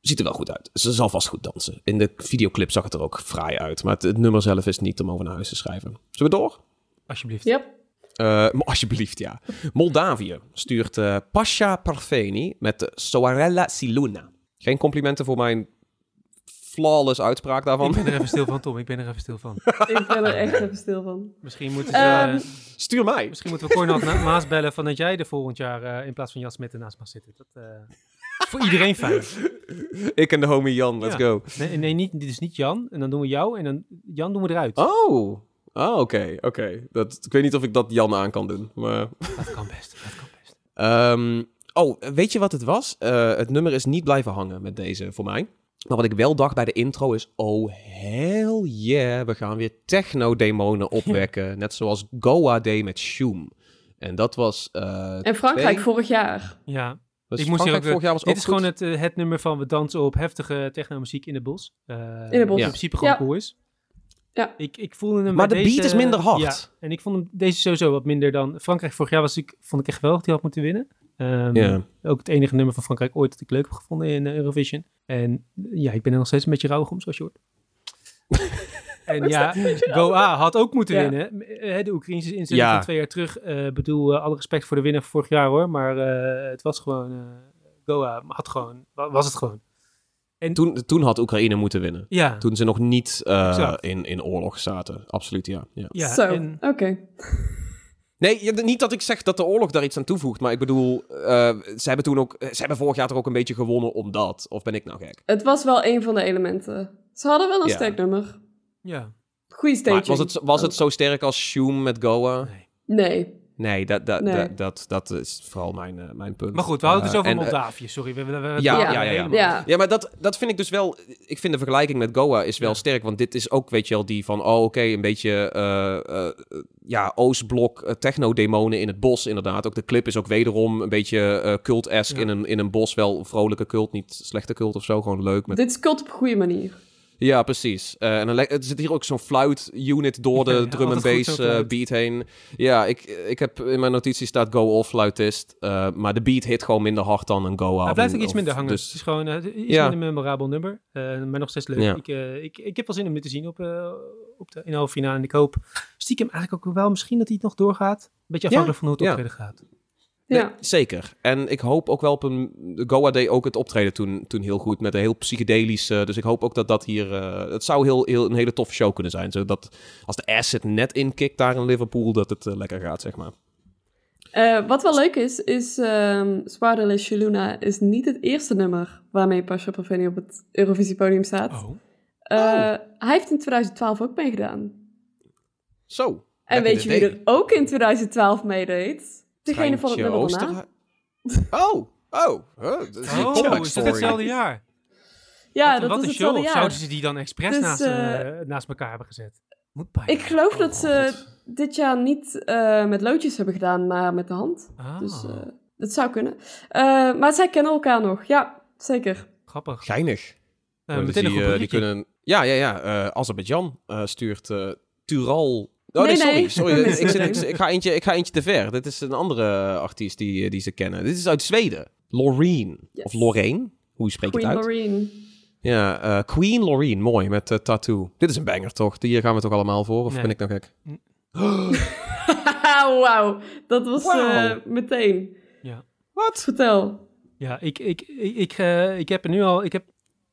ziet er wel goed uit. Ze zal vast goed dansen. In de videoclip zag het er ook fraai uit, maar het, het nummer zelf is niet om over naar huis te schrijven. Zullen we door? Alsjeblieft. Yep. Eh, maar [laughs] alsjeblieft, ja. Moldavië stuurt eh, Pasha Parfeni met de Soarella Siluna. Geen complimenten voor mijn flawless uitspraak daarvan. Ik ben er even [laughs] stil van, Tom. Ik ben er even stil van. Ik ben er echt even stil van. Misschien moeten, ze, Ehm, eh, Stuur mij. misschien moeten we Cornel Maas bellen van dat jij er volgend jaar eh, in plaats van Jan Smit ernaast mag zitten. Dat, eh, voor iedereen fijn. [laughs] Ik en de homie Jan, let's Ja. go. Nee, nee niet, dit is niet Jan. En dan doen we jou en dan Jan doen we eruit. Oh, oh oké, oké. Dat Ik weet niet of ik dat Jan aan kan doen, maar... Dat kan best. Dat kan best. Ehm, oh, weet je wat het was? Eh, het nummer is niet blijven hangen met deze voor mij. Maar wat ik wel dacht bij de intro is... Oh, hell yeah, we gaan weer techno-demonen [laughs] opwekken. Net zoals Goa deed met Shoom. En dat was... eh, En Frankrijk twee- vorig jaar. Ja, was ik moest hier ook, vorig jaar was dit ook is goed. gewoon het, eh, het nummer van we dansen op heftige techno-muziek in het bos. Eh, In het bos. In principe gewoon Ja. cool is. Ja. Ik, ik voelde hem Maar de beat is minder hard. Ja, en ik vond hem deze sowieso wat minder dan... Frankrijk vorig jaar was ik, vond ik echt wel dat hij had moeten winnen. Ehm. Ook het enige nummer van Frankrijk ooit dat ik leuk heb gevonden in eh, Eurovision. En ja, ik ben er nog steeds een beetje rauwig om, zoals je hoort. [laughs] en ja, Goa had ook moeten Ja. winnen. Eh, De Oekraïnse instelling Ja. van twee jaar terug. Ik bedoel, eh, alle respect voor de winnaar van vorig jaar hoor. Maar eh, het was gewoon... eh, Goa had gewoon, wa- was het gewoon. Toen, toen had Oekraïne moeten winnen. Ja, Toen ze nog niet eh, in, in oorlog zaten. Absoluut, ja. ja. ja Zo, en- oké. Nee, niet dat ik zeg dat de oorlog daar iets aan toevoegt. Maar ik bedoel, eh, ze hebben toen ook... Ze hebben vorig jaar toch ook een beetje gewonnen omdat... Of ben ik nou gek? Het was wel een van de elementen. Ze hadden wel een Ja. sterk nummer. ja. Goeie Maar staging. was het, was het zo sterk als Shoom met Goa? Nee. Nee. Nee, dat, dat, Nee. dat, dat, dat is vooral mijn, eh, mijn punt. Maar goed, we hadden het dus Eh, over en, eh, Moldavië. Sorry, we, we, we, we- Ja, ja, ja, ja. Ja. Ja, maar dat, dat vind ik dus wel... Ik vind de vergelijking met Goa is wel Ja. sterk. Want dit is ook, weet je wel, die van... Oh, oké, een beetje... eh, eh, ja, Oostblok eh, techno-demonen in het bos, inderdaad. Ook de clip is ook wederom een beetje eh cult-esque Ja. in, een, in een bos. Wel vrolijke cult, niet slechte cult of zo. Gewoon leuk. Met... Dit is cult op een goede manier. Ja, precies. Eh, en dan er zit hier ook zo'n fluit-unit door de [laughs] Ja, drum and altijd goed, bass zo'n eh, fluit. beat heen. Ja, ik, ik heb in mijn notitie staat go off fluitist. eh, maar de beat hit gewoon minder hard dan een go Hij out. blijft ook iets minder hangen. Dus Het is gewoon iets Ja. minder memorabel nummer. maar nog steeds leuk. Ja. Ik, ik, ik heb wel zin om dit te zien op, op de, in de halve finale. En ik hoop stiekem eigenlijk ook wel misschien dat hij het nog doorgaat. Een beetje afhankelijk van hoe het optreden gaat. Nee, Ja. zeker. En ik hoop ook wel op een... Goa deed ook het optreden toen, toen heel goed. Met een heel psychedelisch... eh, dus ik hoop ook dat dat hier... eh, het zou heel, heel, een hele toffe show kunnen zijn. Zodat als de acid net inkikt daar in Liverpool... dat het eh, lekker gaat, zeg maar. Wat wel leuk is, is ehm Swadele Shaluna is niet het eerste nummer waarmee Pasha Parveni op het Eurovisiepodium staat. Oh. Oh. Hij heeft in 2012 ook meegedaan. Zo. En weet je wie day. er ook in 2012 meedeed? Degene van het. Oosterhuis. Oh, oh. Huh, dat is Oh, is dat hetzelfde jaar? Ja, wat, dat wat was een show. hetzelfde jaar. zouden ze die dan expres Dus, naast, eh, eh, naast elkaar hebben gezet? Moet bijna. Ik geloof Oh, dat ze God. dit jaar niet eh, met loodjes hebben gedaan, maar met de hand. Ah. Dus eh, dat zou kunnen. Eh, maar zij kennen elkaar nog. Ja, zeker. Grappig. Geinig. Meteen een die, goed die kunnen... Ja, ja, ja. eh Azerbeidzjan eh, stuurt eh, Tural... Oh, nee, Nee, sorry. nee. sorry. [laughs] Ik, zit- ik, ik ga eentje, ik ga eentje te ver. Dit is een andere artiest die, eh, die ze kennen. Dit is uit Zweden. Loreen. Yes. Of Lorraine. Hoe spreek je Queen het uit? Loreen. Ja, eh, Queen Loreen. Mooi, met eh, Tattoo. Dit is een banger, toch? Die gaan we toch allemaal voor? Of Nee. ben ik nou gek? [laughs] Wauw, dat was eh, meteen. Wat? Vertel. Ja, ik, ik, ik, ik, ik heb er nu al, ik heb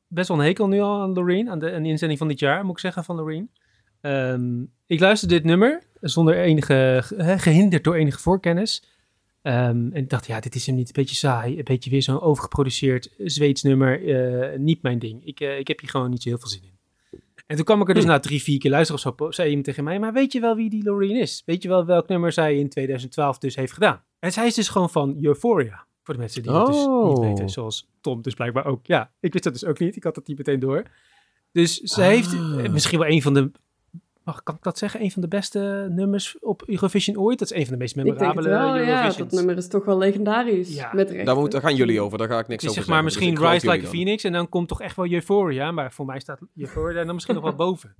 best wel een hekel nu al aan Loreen, aan de, aan de inzending van dit jaar, moet ik zeggen, van Loreen. Ehm, ik luisterde dit nummer zonder enige, ge- gehinderd door enige voorkennis. Ehm, en ik dacht, ja, dit is hem niet, een beetje saai, een beetje weer zo'n overgeproduceerd Zweeds nummer, eh, niet mijn ding. Ik, eh, ik heb hier gewoon niet zo heel veel zin in. En toen kwam ik er dus na drie, vier keer luisteren of zo, zei iemand tegen mij, maar weet je wel wie die Loreen is? Weet je wel welk nummer zij in 2012 dus heeft gedaan? En zij is dus gewoon van Euphoria. Voor de mensen die het dus Oh. niet weten, zoals Tom dus blijkbaar ook. Ja, ik wist dat dus ook niet. Ik had dat niet meteen door. Dus ze heeft Ah. misschien wel een van de, mag, kan ik dat zeggen? Een van de beste nummers op Eurovision ooit. Dat is een van de meest Ik denk het memorabele wel, ja. Dat nummer is toch wel legendarisch. Ja. Met. Daar, moet, daar gaan jullie over. Daar ga ik niks is over zeg maar zeggen. Dus misschien Rise Like a. Phoenix en dan komt toch echt wel Euphoria. Maar voor mij staat Euphoria dan misschien nog wel boven.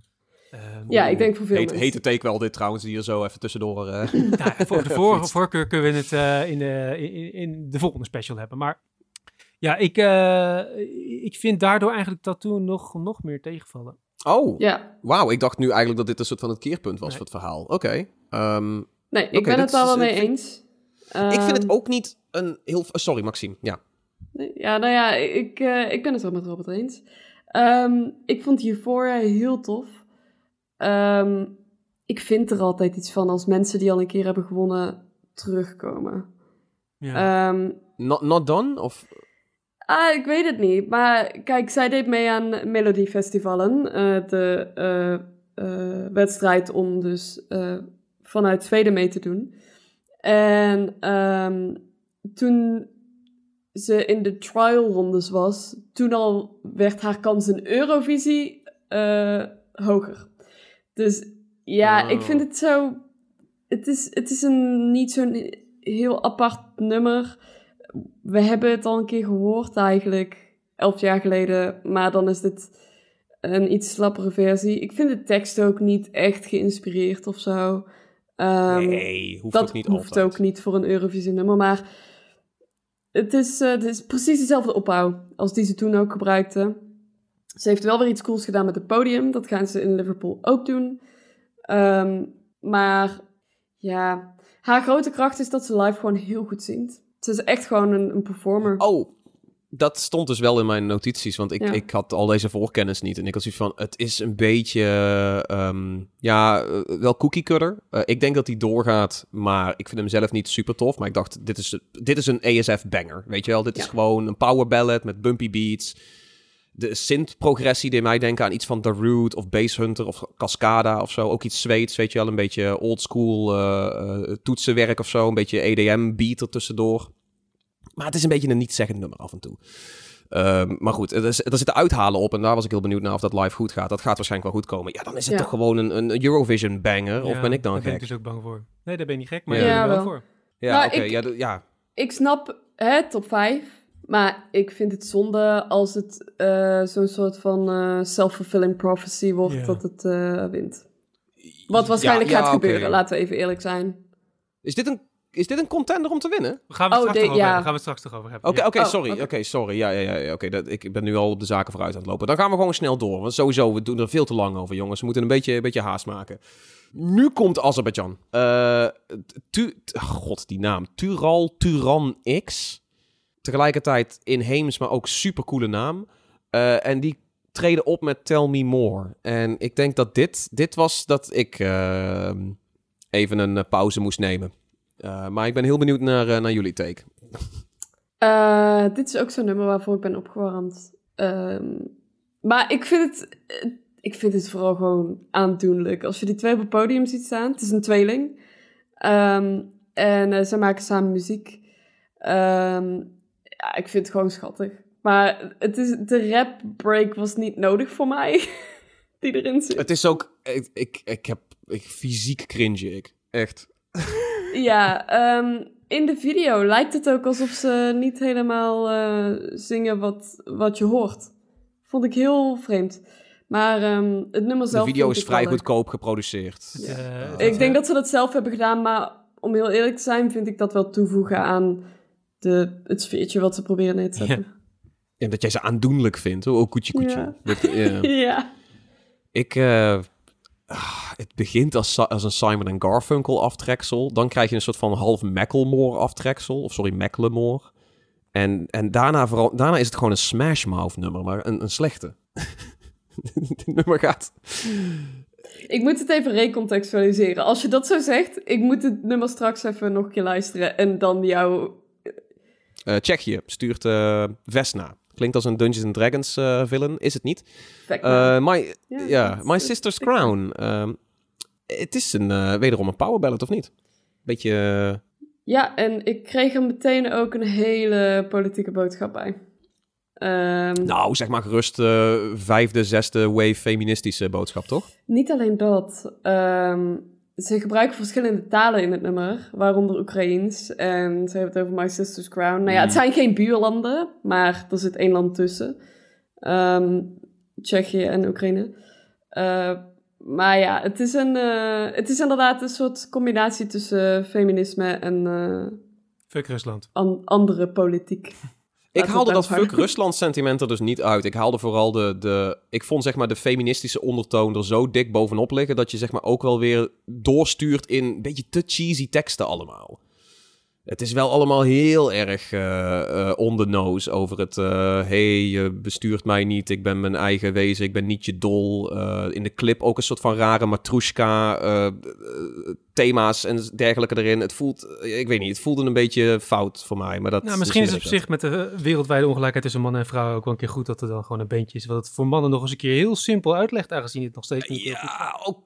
Ehm, [laughs] Ja, ik denk voor veel Heet, mensen. hete take wel dit trouwens, die er zo even tussendoor... eh, [laughs] Nou, voor de voor, [laughs] Fiets. voorkeur kunnen we het eh, in, de, in, in de volgende special hebben. Maar ja, ik, eh, ik vind daardoor eigenlijk dat toen nog, nog meer tegenvallen. Oh, Ja, wauw. Ik dacht nu eigenlijk dat dit een soort van het keerpunt was Nee. voor het verhaal. Oké. Ehm, nee, ik ben het wel wel mee eens. ik vind het Ehm, ook niet een heel... Sorry, Maxime. Ja. Nee, Ja, nou ja, ik, eh, ik ben het wel met Robert eens. Ehm, ik vond Euphoria heel tof. Ehm, ik vind er altijd iets van als mensen die al een keer hebben gewonnen terugkomen. Ja. Ehm, Not, not done? Of... ah, ik weet het niet. Maar kijk, zij deed mee aan Melodiefestivalen. eh de eh, eh, wedstrijd om dus vanuit Zweden mee te doen. En ehm, toen ze in de trialrondes was, toen al werd haar kans in Eurovisie hoger. Dus ja, ik vind het zo... Het is, het is een, niet zo'n heel apart nummer. We hebben het al een keer gehoord eigenlijk, elf jaar geleden. Maar dan is dit een iets slappere versie. Ik vind de tekst ook niet echt geïnspireerd of zo. Ehm, nee, hoeft dat ook niet hoeft altijd. ook niet voor een Eurovisie-nummer, maar het is, eh, het is precies dezelfde opbouw als die ze toen ook gebruikte. Ze heeft wel weer iets cools gedaan met het podium. Dat gaan ze in Liverpool ook doen. Ehm, maar ja, haar grote kracht is dat ze live gewoon heel goed zingt. Ze is echt gewoon een, een performer. Oh, dat stond dus wel in mijn notities, want ik, Ja. ik had al deze voorkennis niet. En ik had zoiets van, het is een beetje, ehm, ja, eh, wel cookie cutter. Eh, ik denk dat hij doorgaat, maar ik vind hem zelf niet super tof. Maar ik dacht, dit is, dit is een ASF-banger, weet je wel? Dit is gewoon een power ballad met bumpy beats. De synth-progressie deed mij denken aan iets van Darude of Bass Hunter of Cascada of zo. Ook iets Zweeds, weet je wel, een beetje oldschool eh eh, toetsenwerk of zo. Een beetje EDM-beat er tussendoor. Maar het is een beetje een niet-zeggend nummer af en toe. Ehm, maar goed, er, er zitten uithalen op en daar was ik heel benieuwd naar of dat live goed gaat. Dat gaat waarschijnlijk wel goed komen. Ja, dan is het Ja. toch gewoon een, een Eurovision banger? of ben ik dan daar ben gek? ik dus ook bang voor. Nee, daar ben je niet gek, maar Ja. ik ben wel voor. Ja, Nou, oké. ik- ja, ja. Ik snap het top 5, maar ik vind het zonde als het eh, zo'n soort van eh, self-fulfilling prophecy wordt Ja. dat het eh, wint. Wat waarschijnlijk Ja, ja, gaat gebeuren, laten we even eerlijk zijn. Is dit, een, is dit een contender om te winnen? We gaan het Oh, straks de- over ja. hebben. Gaan we het straks toch over hebben. Oké, Ja. oké, Oh, sorry. oké. Sorry. Ja, ja, ja. ja, Oké, dat- ik ben nu al op de zaken vooruit aan het lopen. Dan gaan we gewoon snel door. Want sowieso, we doen er veel te lang over, jongens. We moeten een beetje, een beetje haast maken. Nu komt Azerbeidzjan. Eh, tu, t- God, die naam. Tural Turan X. Tegelijkertijd inheems, maar ook supercoole naam. Eh, en die treden op met Tell Me More. En ik denk dat dit, dit was dat ik eh, even een eh, pauze moest nemen. Eh, maar ik ben heel benieuwd naar, eh, naar jullie take. Eh, dit is ook zo'n nummer waarvoor ik ben opgewarmd. Ehm, maar ik vind, het, ik vind het vooral gewoon aandoenlijk. Als je die twee op het podium ziet staan, het is een tweeling. Ehm, en zij maken samen muziek. Ehm, ja, ik vind het gewoon schattig. Maar het is, de rap break was niet nodig voor mij. [laughs] die erin zit. Het is ook... Ik, ik, ik heb... Ik, fysiek cringe ik. Echt. Ja, ehm, in de video lijkt het ook alsof ze niet helemaal eh, zingen wat, wat je hoort. Vond ik heel vreemd. Maar ehm, het nummer zelf. De video is vrij goedkoop geproduceerd. Eh, Ik denk eh, dat ze dat zelf hebben gedaan, maar om heel eerlijk te zijn, vind ik dat wel toevoegen aan de, het sfeertje wat ze proberen neer te zetten. En dat jij ze aandoenlijk vindt. Oh, koetje, koetje. Ja. Dat, ja. [laughs] Ja. Ik, eh, ah, het begint als, als een Simon en Garfunkel aftreksel. Dan krijg je een soort van half Macklemore aftreksel. Of sorry, Macklemore. En, en daarna, vooral, daarna is het gewoon een Smash Mouth nummer, maar een, een slechte. [laughs] Dit nummer gaat... Ik moet het even recontextualiseren. Als je dat zo zegt, ik moet het nummer straks even nog een keer luisteren en dan jou... eh Tsjechië stuurt eh, Vesna. Klinkt als een Dungeons and Dragons eh, villain. Is het niet? maken. my, Ja, My Sister's. Crown. Ehm, het is een, eh, wederom een power ballad, of niet? Beetje... Ja, en ik kreeg er meteen ook een hele politieke boodschap bij. Ehm, Nou, zeg maar gerust vijfde, zesde wave feministische boodschap, toch? Niet alleen dat. ehm, ze gebruiken verschillende talen in het nummer, waaronder Oekraïens. En ze hebben het over My Sister's Crown. Nou ja, het Mm. zijn geen buurlanden, maar er zit één land tussen. Ehm, Tsjechië en Oekraïne. Eh, maar ja, het is, een, eh, het is inderdaad een soort combinatie tussen feminisme en eh, Fuck Rusland. an- andere politiek. [laughs] Ik haalde dat fuck Rusland sentiment er dus niet uit. Ik haalde vooral de, de... Ik vond zeg maar de feministische ondertoon er zo dik bovenop liggen... dat je zeg maar ook wel weer doorstuurt in een beetje te cheesy teksten allemaal. Het is wel allemaal heel erg eh, eh, on the nose over het... eh hey, je bestuurt mij niet, ik ben mijn eigen wezen, ik ben niet je dol. In de clip ook een soort van rare matroeska eh, eh, thema's en dergelijke erin. Het voelt, ik weet niet, het voelde een beetje fout voor mij. Maar dat, Nou, misschien is het op zich met de wereldwijde ongelijkheid tussen mannen en vrouwen ook wel een keer goed dat er dan gewoon een bandje is. Wat het voor mannen nog eens een keer heel simpel uitlegt, aangezien het nog steeds niet. Ja, ook-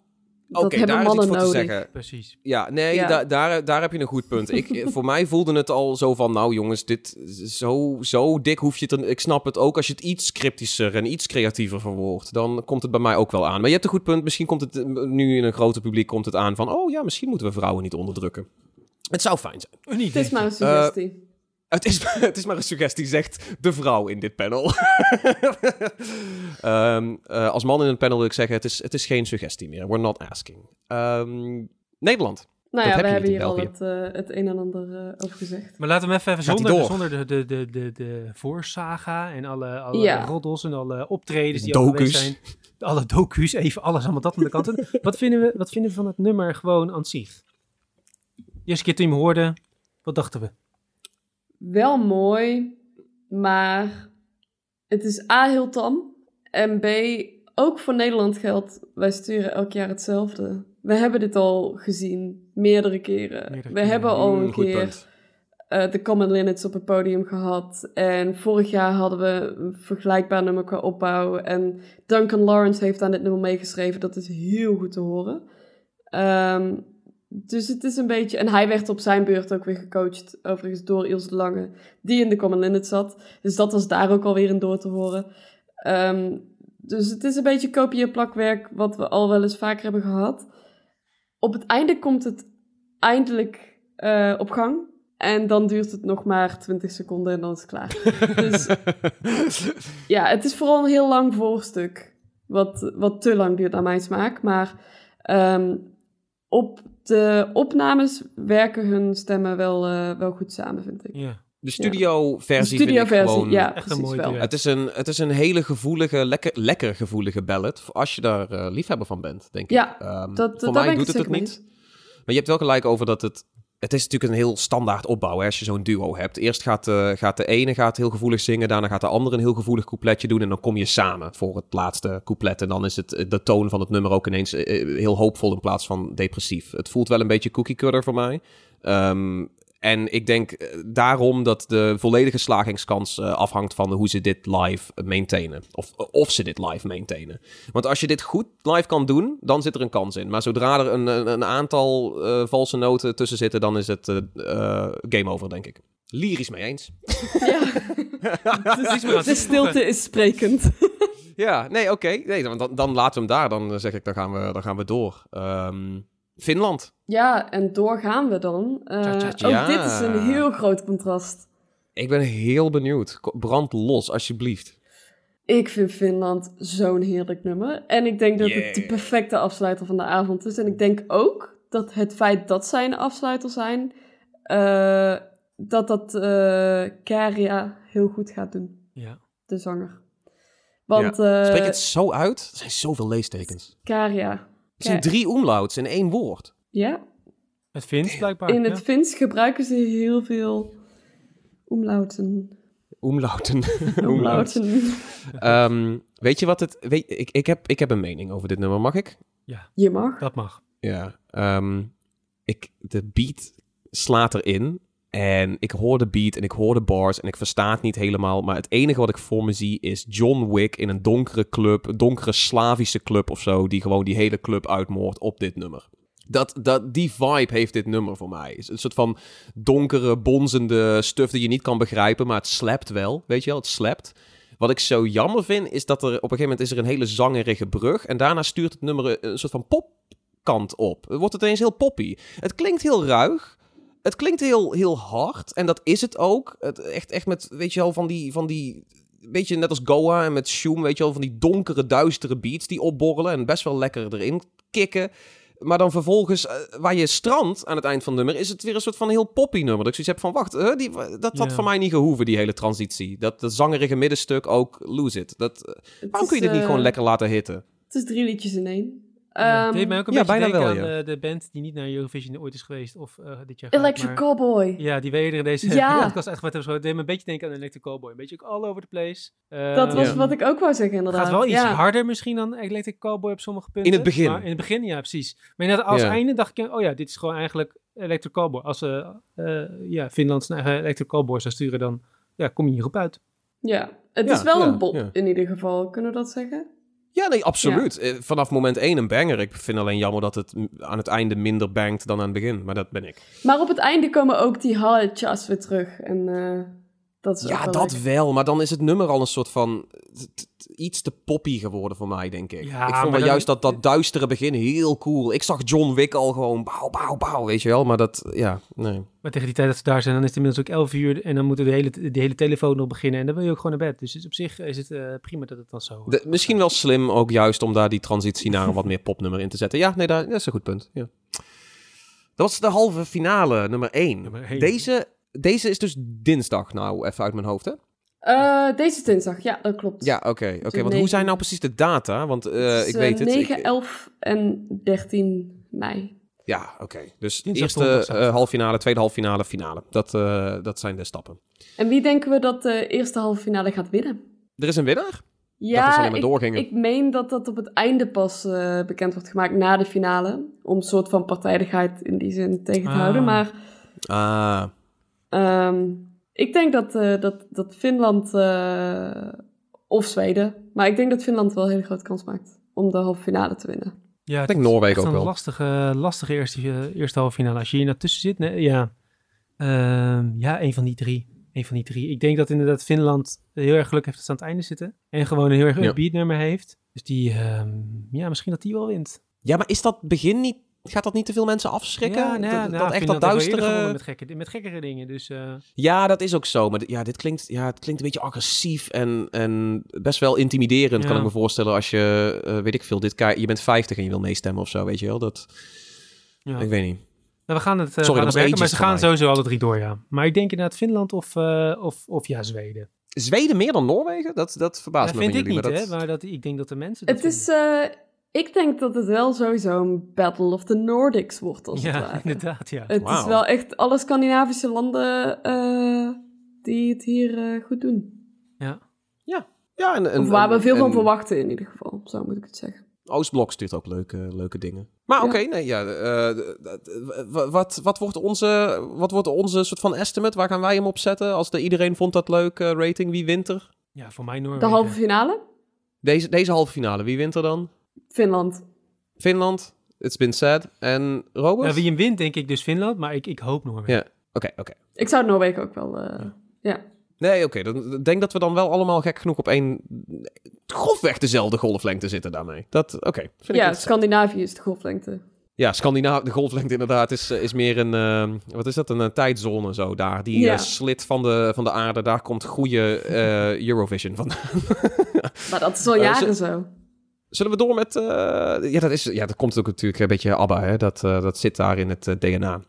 oké, daar is iets voor te zeggen. Precies. Ja, nee, Ja. da- daar, daar heb je een goed punt. Ik, [laughs] voor mij voelde het al zo van, nou jongens, dit zo, zo dik hoef je het... er- Ik snap het ook als je het iets cryptischer en iets creatiever verwoordt. Dan komt het bij mij ook wel aan. Maar je hebt een goed punt. Misschien komt het eh, nu in een groter publiek komt het aan van... Oh ja, misschien moeten we vrouwen niet onderdrukken. Het zou fijn zijn. Een idee. Het is maar een suggestie. Het is, [laughs] het is maar een suggestie, zegt de vrouw in dit panel. [laughs] Ehm, eh, als man in het panel wil ik zeggen, het is, het is geen suggestie meer. We're not asking. Ehm, Nederland. nou dat ja, heb we hebben hier al het, eh, het een en ander eh, over gezegd. Maar laten we hem even, even zonder, zonder de, de, de, de, de voorsaga en alle, alle Ja. roddels en alle optredens die al geweest zijn. Alle docu's, even alles allemaal dat aan de kant. [laughs] Wat, vinden we, wat vinden we van het nummer gewoon aan zich? De eerste keer toen je hem hoorde, wat dachten we? Wel mooi, maar het is A, heel tam. En B, ook voor Nederland geldt, wij sturen elk jaar hetzelfde. We hebben dit al gezien, meerdere keren. Meerdere we keren. hebben al Mm, een goed keer eh, de Common Linnets op het podium gehad. En vorig jaar hadden we een vergelijkbaar nummer qua opbouw. En Duncan Lawrence heeft aan dit nummer meegeschreven. Dat is heel goed te horen. Ehm, dus het is een beetje... En hij werd op zijn beurt ook weer gecoacht, overigens door de Lange, die in de Common Linnets zat. Dus dat was daar ook alweer in door te horen. Ehm, dus het is een beetje kopieerplakwerk, wat we al wel eens vaker hebben gehad. Op het einde komt het eindelijk eh, op gang. En dan duurt het nog maar 20 seconden en dan is het klaar. dus [laughs] ja, het is vooral een heel lang voorstuk. Wat, wat te lang duurt naar mijn smaak. Maar ehm, op de opnames werken hun stemmen wel, eh, wel goed samen, vind ik. Ja, De studioversie de vind ik gewoon... ja, echt een mooi wel. duet. Het is, een, het is een hele gevoelige, lekker, lekker gevoelige ballad. Als je daar eh, liefhebber van bent, denk Ja, ik. Ehm, Dat, voor mij doet het het niet. Maar je hebt wel gelijk over dat het... Het is natuurlijk een heel standaard opbouw hè, als je zo'n duo hebt. Eerst gaat, eh, gaat de ene gaat heel gevoelig zingen, daarna gaat de andere een heel gevoelig coupletje doen en dan kom je samen voor het laatste couplet. En dan is het, de toon van het nummer ook ineens eh, heel hoopvol in plaats van depressief. Het voelt wel een beetje cookie cutter voor mij. Ehm, en ik denk eh, daarom dat de volledige slagingskans eh, afhangt van hoe ze dit live maintainen. Of, of ze dit live maintainen. Want als je dit goed live kan doen, dan zit er een kans in. Maar zodra er een, een, een aantal eh, valse noten tussen zitten, dan is het eh, eh, game over, denk ik. Lyrisch mee eens. Ja, [laughs] de stilte is sprekend. Ja, nee, oké. Nee, dan, dan, laten we hem daar. Dan eh, zeg ik, dan gaan we, dan gaan we door. Ehm, Finland. Ja, en doorgaan we dan. Uh. Ook dit is een heel groot contrast. Ik ben heel benieuwd. Brand los, alsjeblieft. Ik vind Finland zo'n heerlijk nummer. En ik denk dat het de perfecte afsluiter van de avond is. En ik denk ook dat het feit dat zij een afsluiter zijn, eh, dat dat eh Karia heel goed gaat doen, Ja. de zanger. Want Ja. eh Spreek het zo uit. Er zijn zoveel leestekens. Karia. Er zijn drie omlauts in één woord. Ja, Het Fins blijkbaar. in ja. het Fins gebruiken ze heel veel omlauten. Omlauten. Omlauten. [laughs] Ehm, weet je wat het... Weet, ik, ik, heb, ik heb een mening over dit nummer. Mag ik? Je mag. Dat mag. Ja. ehm, ik, de beat slaat erin. En ik hoor de beat en ik hoor de bars en ik versta het niet helemaal. Maar het enige wat ik voor me zie is John Wick in een donkere club. Een donkere Slavische club of zo. Die gewoon die hele club uitmoordt op dit nummer. Dat, dat, die vibe heeft dit nummer voor mij. Is Een soort van donkere, bonzende stuff die je niet kan begrijpen. Maar het slapt wel. Weet je wel, het slapt. Wat ik zo jammer vind, is dat er op een gegeven moment is er een hele zangerige brug. En daarna stuurt het nummer een soort van popkant op. Wordt het ineens heel poppy. Het klinkt heel ruig. Het klinkt heel, heel hard. En dat is het ook. Het, echt, echt met, weet je wel, van die, van die... Weet je, net als Goa en met Shoom, weet je wel, van die donkere, duistere beats die opborrelen. En best wel lekker erin kicken. Maar dan vervolgens, eh, waar je strandt aan het eind van het nummer, is het weer een soort van heel poppy nummer. Dat ik zoiets heb van, wacht, huh, die, dat had Ja. voor mij niet gehoeven, die hele transitie. Dat, dat zangerige middenstuk ook, lose it. Dat, eh, waarom is, kun je dit niet eh, gewoon lekker laten hitten? Het is drie liedjes in één. Ja, Ehm, het deed mij ook een ja, beetje bijna denken wel, aan ja. eh, de band die niet naar Eurovision ooit is geweest. Of eh, dit jaar gaat, Electric maar- Cowboy. Ja, die we eerder in deze Ja. podcast echt met hebben. Het deed me een beetje denken aan Electric Cowboy. Een beetje ook all over the place. Eh, Dat was Ja. wat ik ook wou zeggen, Het inderdaad. gaat wel iets ja. harder misschien dan Electric Cowboy op sommige punten. In het begin. Maar in het begin, ja, precies. Maar inderdaad, als Ja. einde dacht ik, oh ja, dit is gewoon eigenlijk Electric Cowboy. Als ze eh, ja, Finland zijn eigen Electric Cowboy zou sturen, dan ja, kom je hierop uit. Ja, het Ja, is wel ja, een bop ja. in ieder geval. Kunnen we dat zeggen? Ja, nee, absoluut. Eh, Vanaf moment één een banger. Ik vind alleen jammer dat het aan het einde minder bangt dan aan het begin. Maar dat ben ik. Maar op het einde komen ook die halletjas weer terug. En eh, dat is Ja, wel dat leuk. wel. Maar dan is het nummer al een soort van... iets te poppy geworden voor mij, denk ik. Ja, ik vond wel dan- juist dat, dat duistere begin heel cool. Ik zag John Wick al gewoon bauw, bauw, bauw, weet je wel. Maar dat, ja, nee. Maar tegen die tijd dat ze daar zijn, dan is het inmiddels ook 11 uur. En dan moeten de hele, de hele telefoon nog beginnen. En dan wil je ook gewoon naar bed. Dus op zich is het eh, prima dat het dan zo... De- misschien wel slim ook juist om daar die transitie naar een wat meer popnummer in te zetten. Ja, nee, daar, dat is een goed punt. Ja. Dat was de halve finale, nummer 1. Nummer één. Deze, deze is dus dinsdag nou, even uit mijn hoofd, hè? Eh, deze dinsdag, ja, dat klopt. Ja, oké. oké. Want hoe zijn nou precies de data? Want eh, Het is, ik eh, weet het. 9, ik- 11 en 13 mei. Ja, oké. Dus Dinsdag, eerste eh halve finale, tweede halve finale, finale. Dat, eh, dat zijn de stappen. En wie denken we dat de eerste halve finale gaat winnen? Er is een winnaar? Ja, alleen maar ik, doorgingen. ik meen dat dat op het einde pas eh, bekend wordt gemaakt na de finale. Om een soort van partijdigheid in die zin tegen te Ah. houden. Maar Ah, ehm, ik denk dat, eh, dat, dat Finland eh, of Zweden. Maar ik denk dat Finland wel een hele grote kans maakt om de halve finale te winnen. Ja, ik denk het is Noorwegen echt ook een wel. lastige, lastige eerste, eh, eerste halve finale. Als je hier naartussen zit, nee, ja. Ehm, ja, een van die drie. Een van die drie. Ik denk dat inderdaad Finland heel erg geluk heeft dat ze aan het einde zitten. En gewoon een heel erg Ja. upbeat nummer heeft. Dus die, ehm, ja, misschien dat die wel wint. Ja, maar is dat begin niet... Gaat dat niet te veel mensen afschrikken? Ja, nou, ja, dat, nou, dat echt dat gewonnen duistere... Met, gekke, met gekkere dingen, dus... eh, Ja, dat is ook zo. Maar ja, dit klinkt, ja, het klinkt een beetje agressief en, en best wel intimiderend, kan ik me voorstellen. Als je, eh, weet ik veel, dit je bent 50 en je wil meestemmen of zo, weet je wel. Dat, ja. Ik weet niet. Nou, we gaan het, eh, Sorry, gaan dat het was werken, maar ze gaan mij. sowieso alle drie door, ja. Maar ik denk inderdaad Finland of, eh, of, of ja, Zweden. Zweden meer dan Noorwegen? Dat, dat verbaast Dat me vind van ik jullie. niet, maar hè. dat... Maar dat, ik denk dat de mensen dat Het is, eh, ik denk dat het wel sowieso een Battle of the Nordics wordt als het Ja, ware. inderdaad, ja. Het is wel echt alle Scandinavische landen eh, die het hier eh, goed doen. Ja, en, en, Of waar we en- veel van en verwachten in ieder geval, zo moet ik het zeggen. Oostblok stuurt ook leuke, leuke dingen. Maar Ja. oké, nee, ja. eh, wat, wat, wordt onze, wat wordt onze soort van estimate? Waar gaan wij hem op zetten? Als de, iedereen vond dat leuk, eh, rating, wie wint er? Ja, voor mij De Noorwegen. halve finale? Deze, deze halve finale, wie wint er dan? Finland. Finland, It's Been Said. En Robert? Ja, wie hem wint, denk ik dus Finland, maar ik, ik hoop Noorwegen. Ja. Oké, oké. Ik zou Noorwegen ook wel... eh, ja. Nee, oké. dan ik denk dat we dan wel allemaal gek genoeg op één... grofweg dezelfde golflengte zitten daarmee. Dat, oké. vind ik ja. Scandinavië is de golflengte. Ja, Scandinavië, de golflengte inderdaad is, is meer een, uh, wat is dat, een, een, tijdzone zo daar. Die ja. uh, slit van de, van de aarde, daar komt goede uh, Eurovision vandaan. maar dat is al jaren zo. Zullen we door met, ja, dat is, ja, dat komt ook natuurlijk een beetje ABBA, hè? Dat, dat zit daar in het DNA.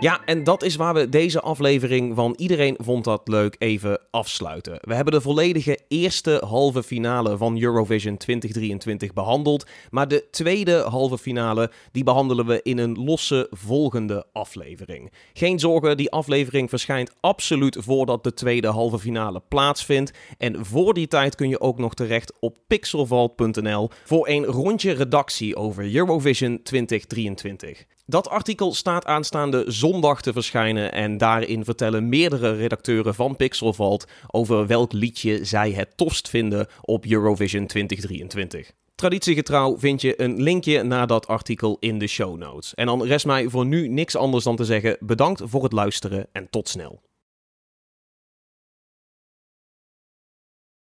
Ja, en dat is waar we deze aflevering van Iedereen Vond Dat Leuk even afsluiten. We hebben de volledige eerste halve finale van Eurovision 2023 behandeld. Maar de tweede halve finale, die behandelen we in een losse volgende aflevering. Geen zorgen, die aflevering verschijnt absoluut voordat de tweede halve finale plaatsvindt. En voor die tijd kun je ook nog terecht op pixelvault.nl voor een rondje redactie over Eurovision 2023. Dat artikel staat aanstaande zondag te verschijnen en daarin vertellen meerdere redacteuren van Pixel Vault over welk liedje zij het tofst vinden op Eurovision 2023. Traditiegetrouw vind je een linkje naar dat artikel in de show notes. En dan rest mij voor nu niks anders dan te zeggen bedankt voor het luisteren en tot snel.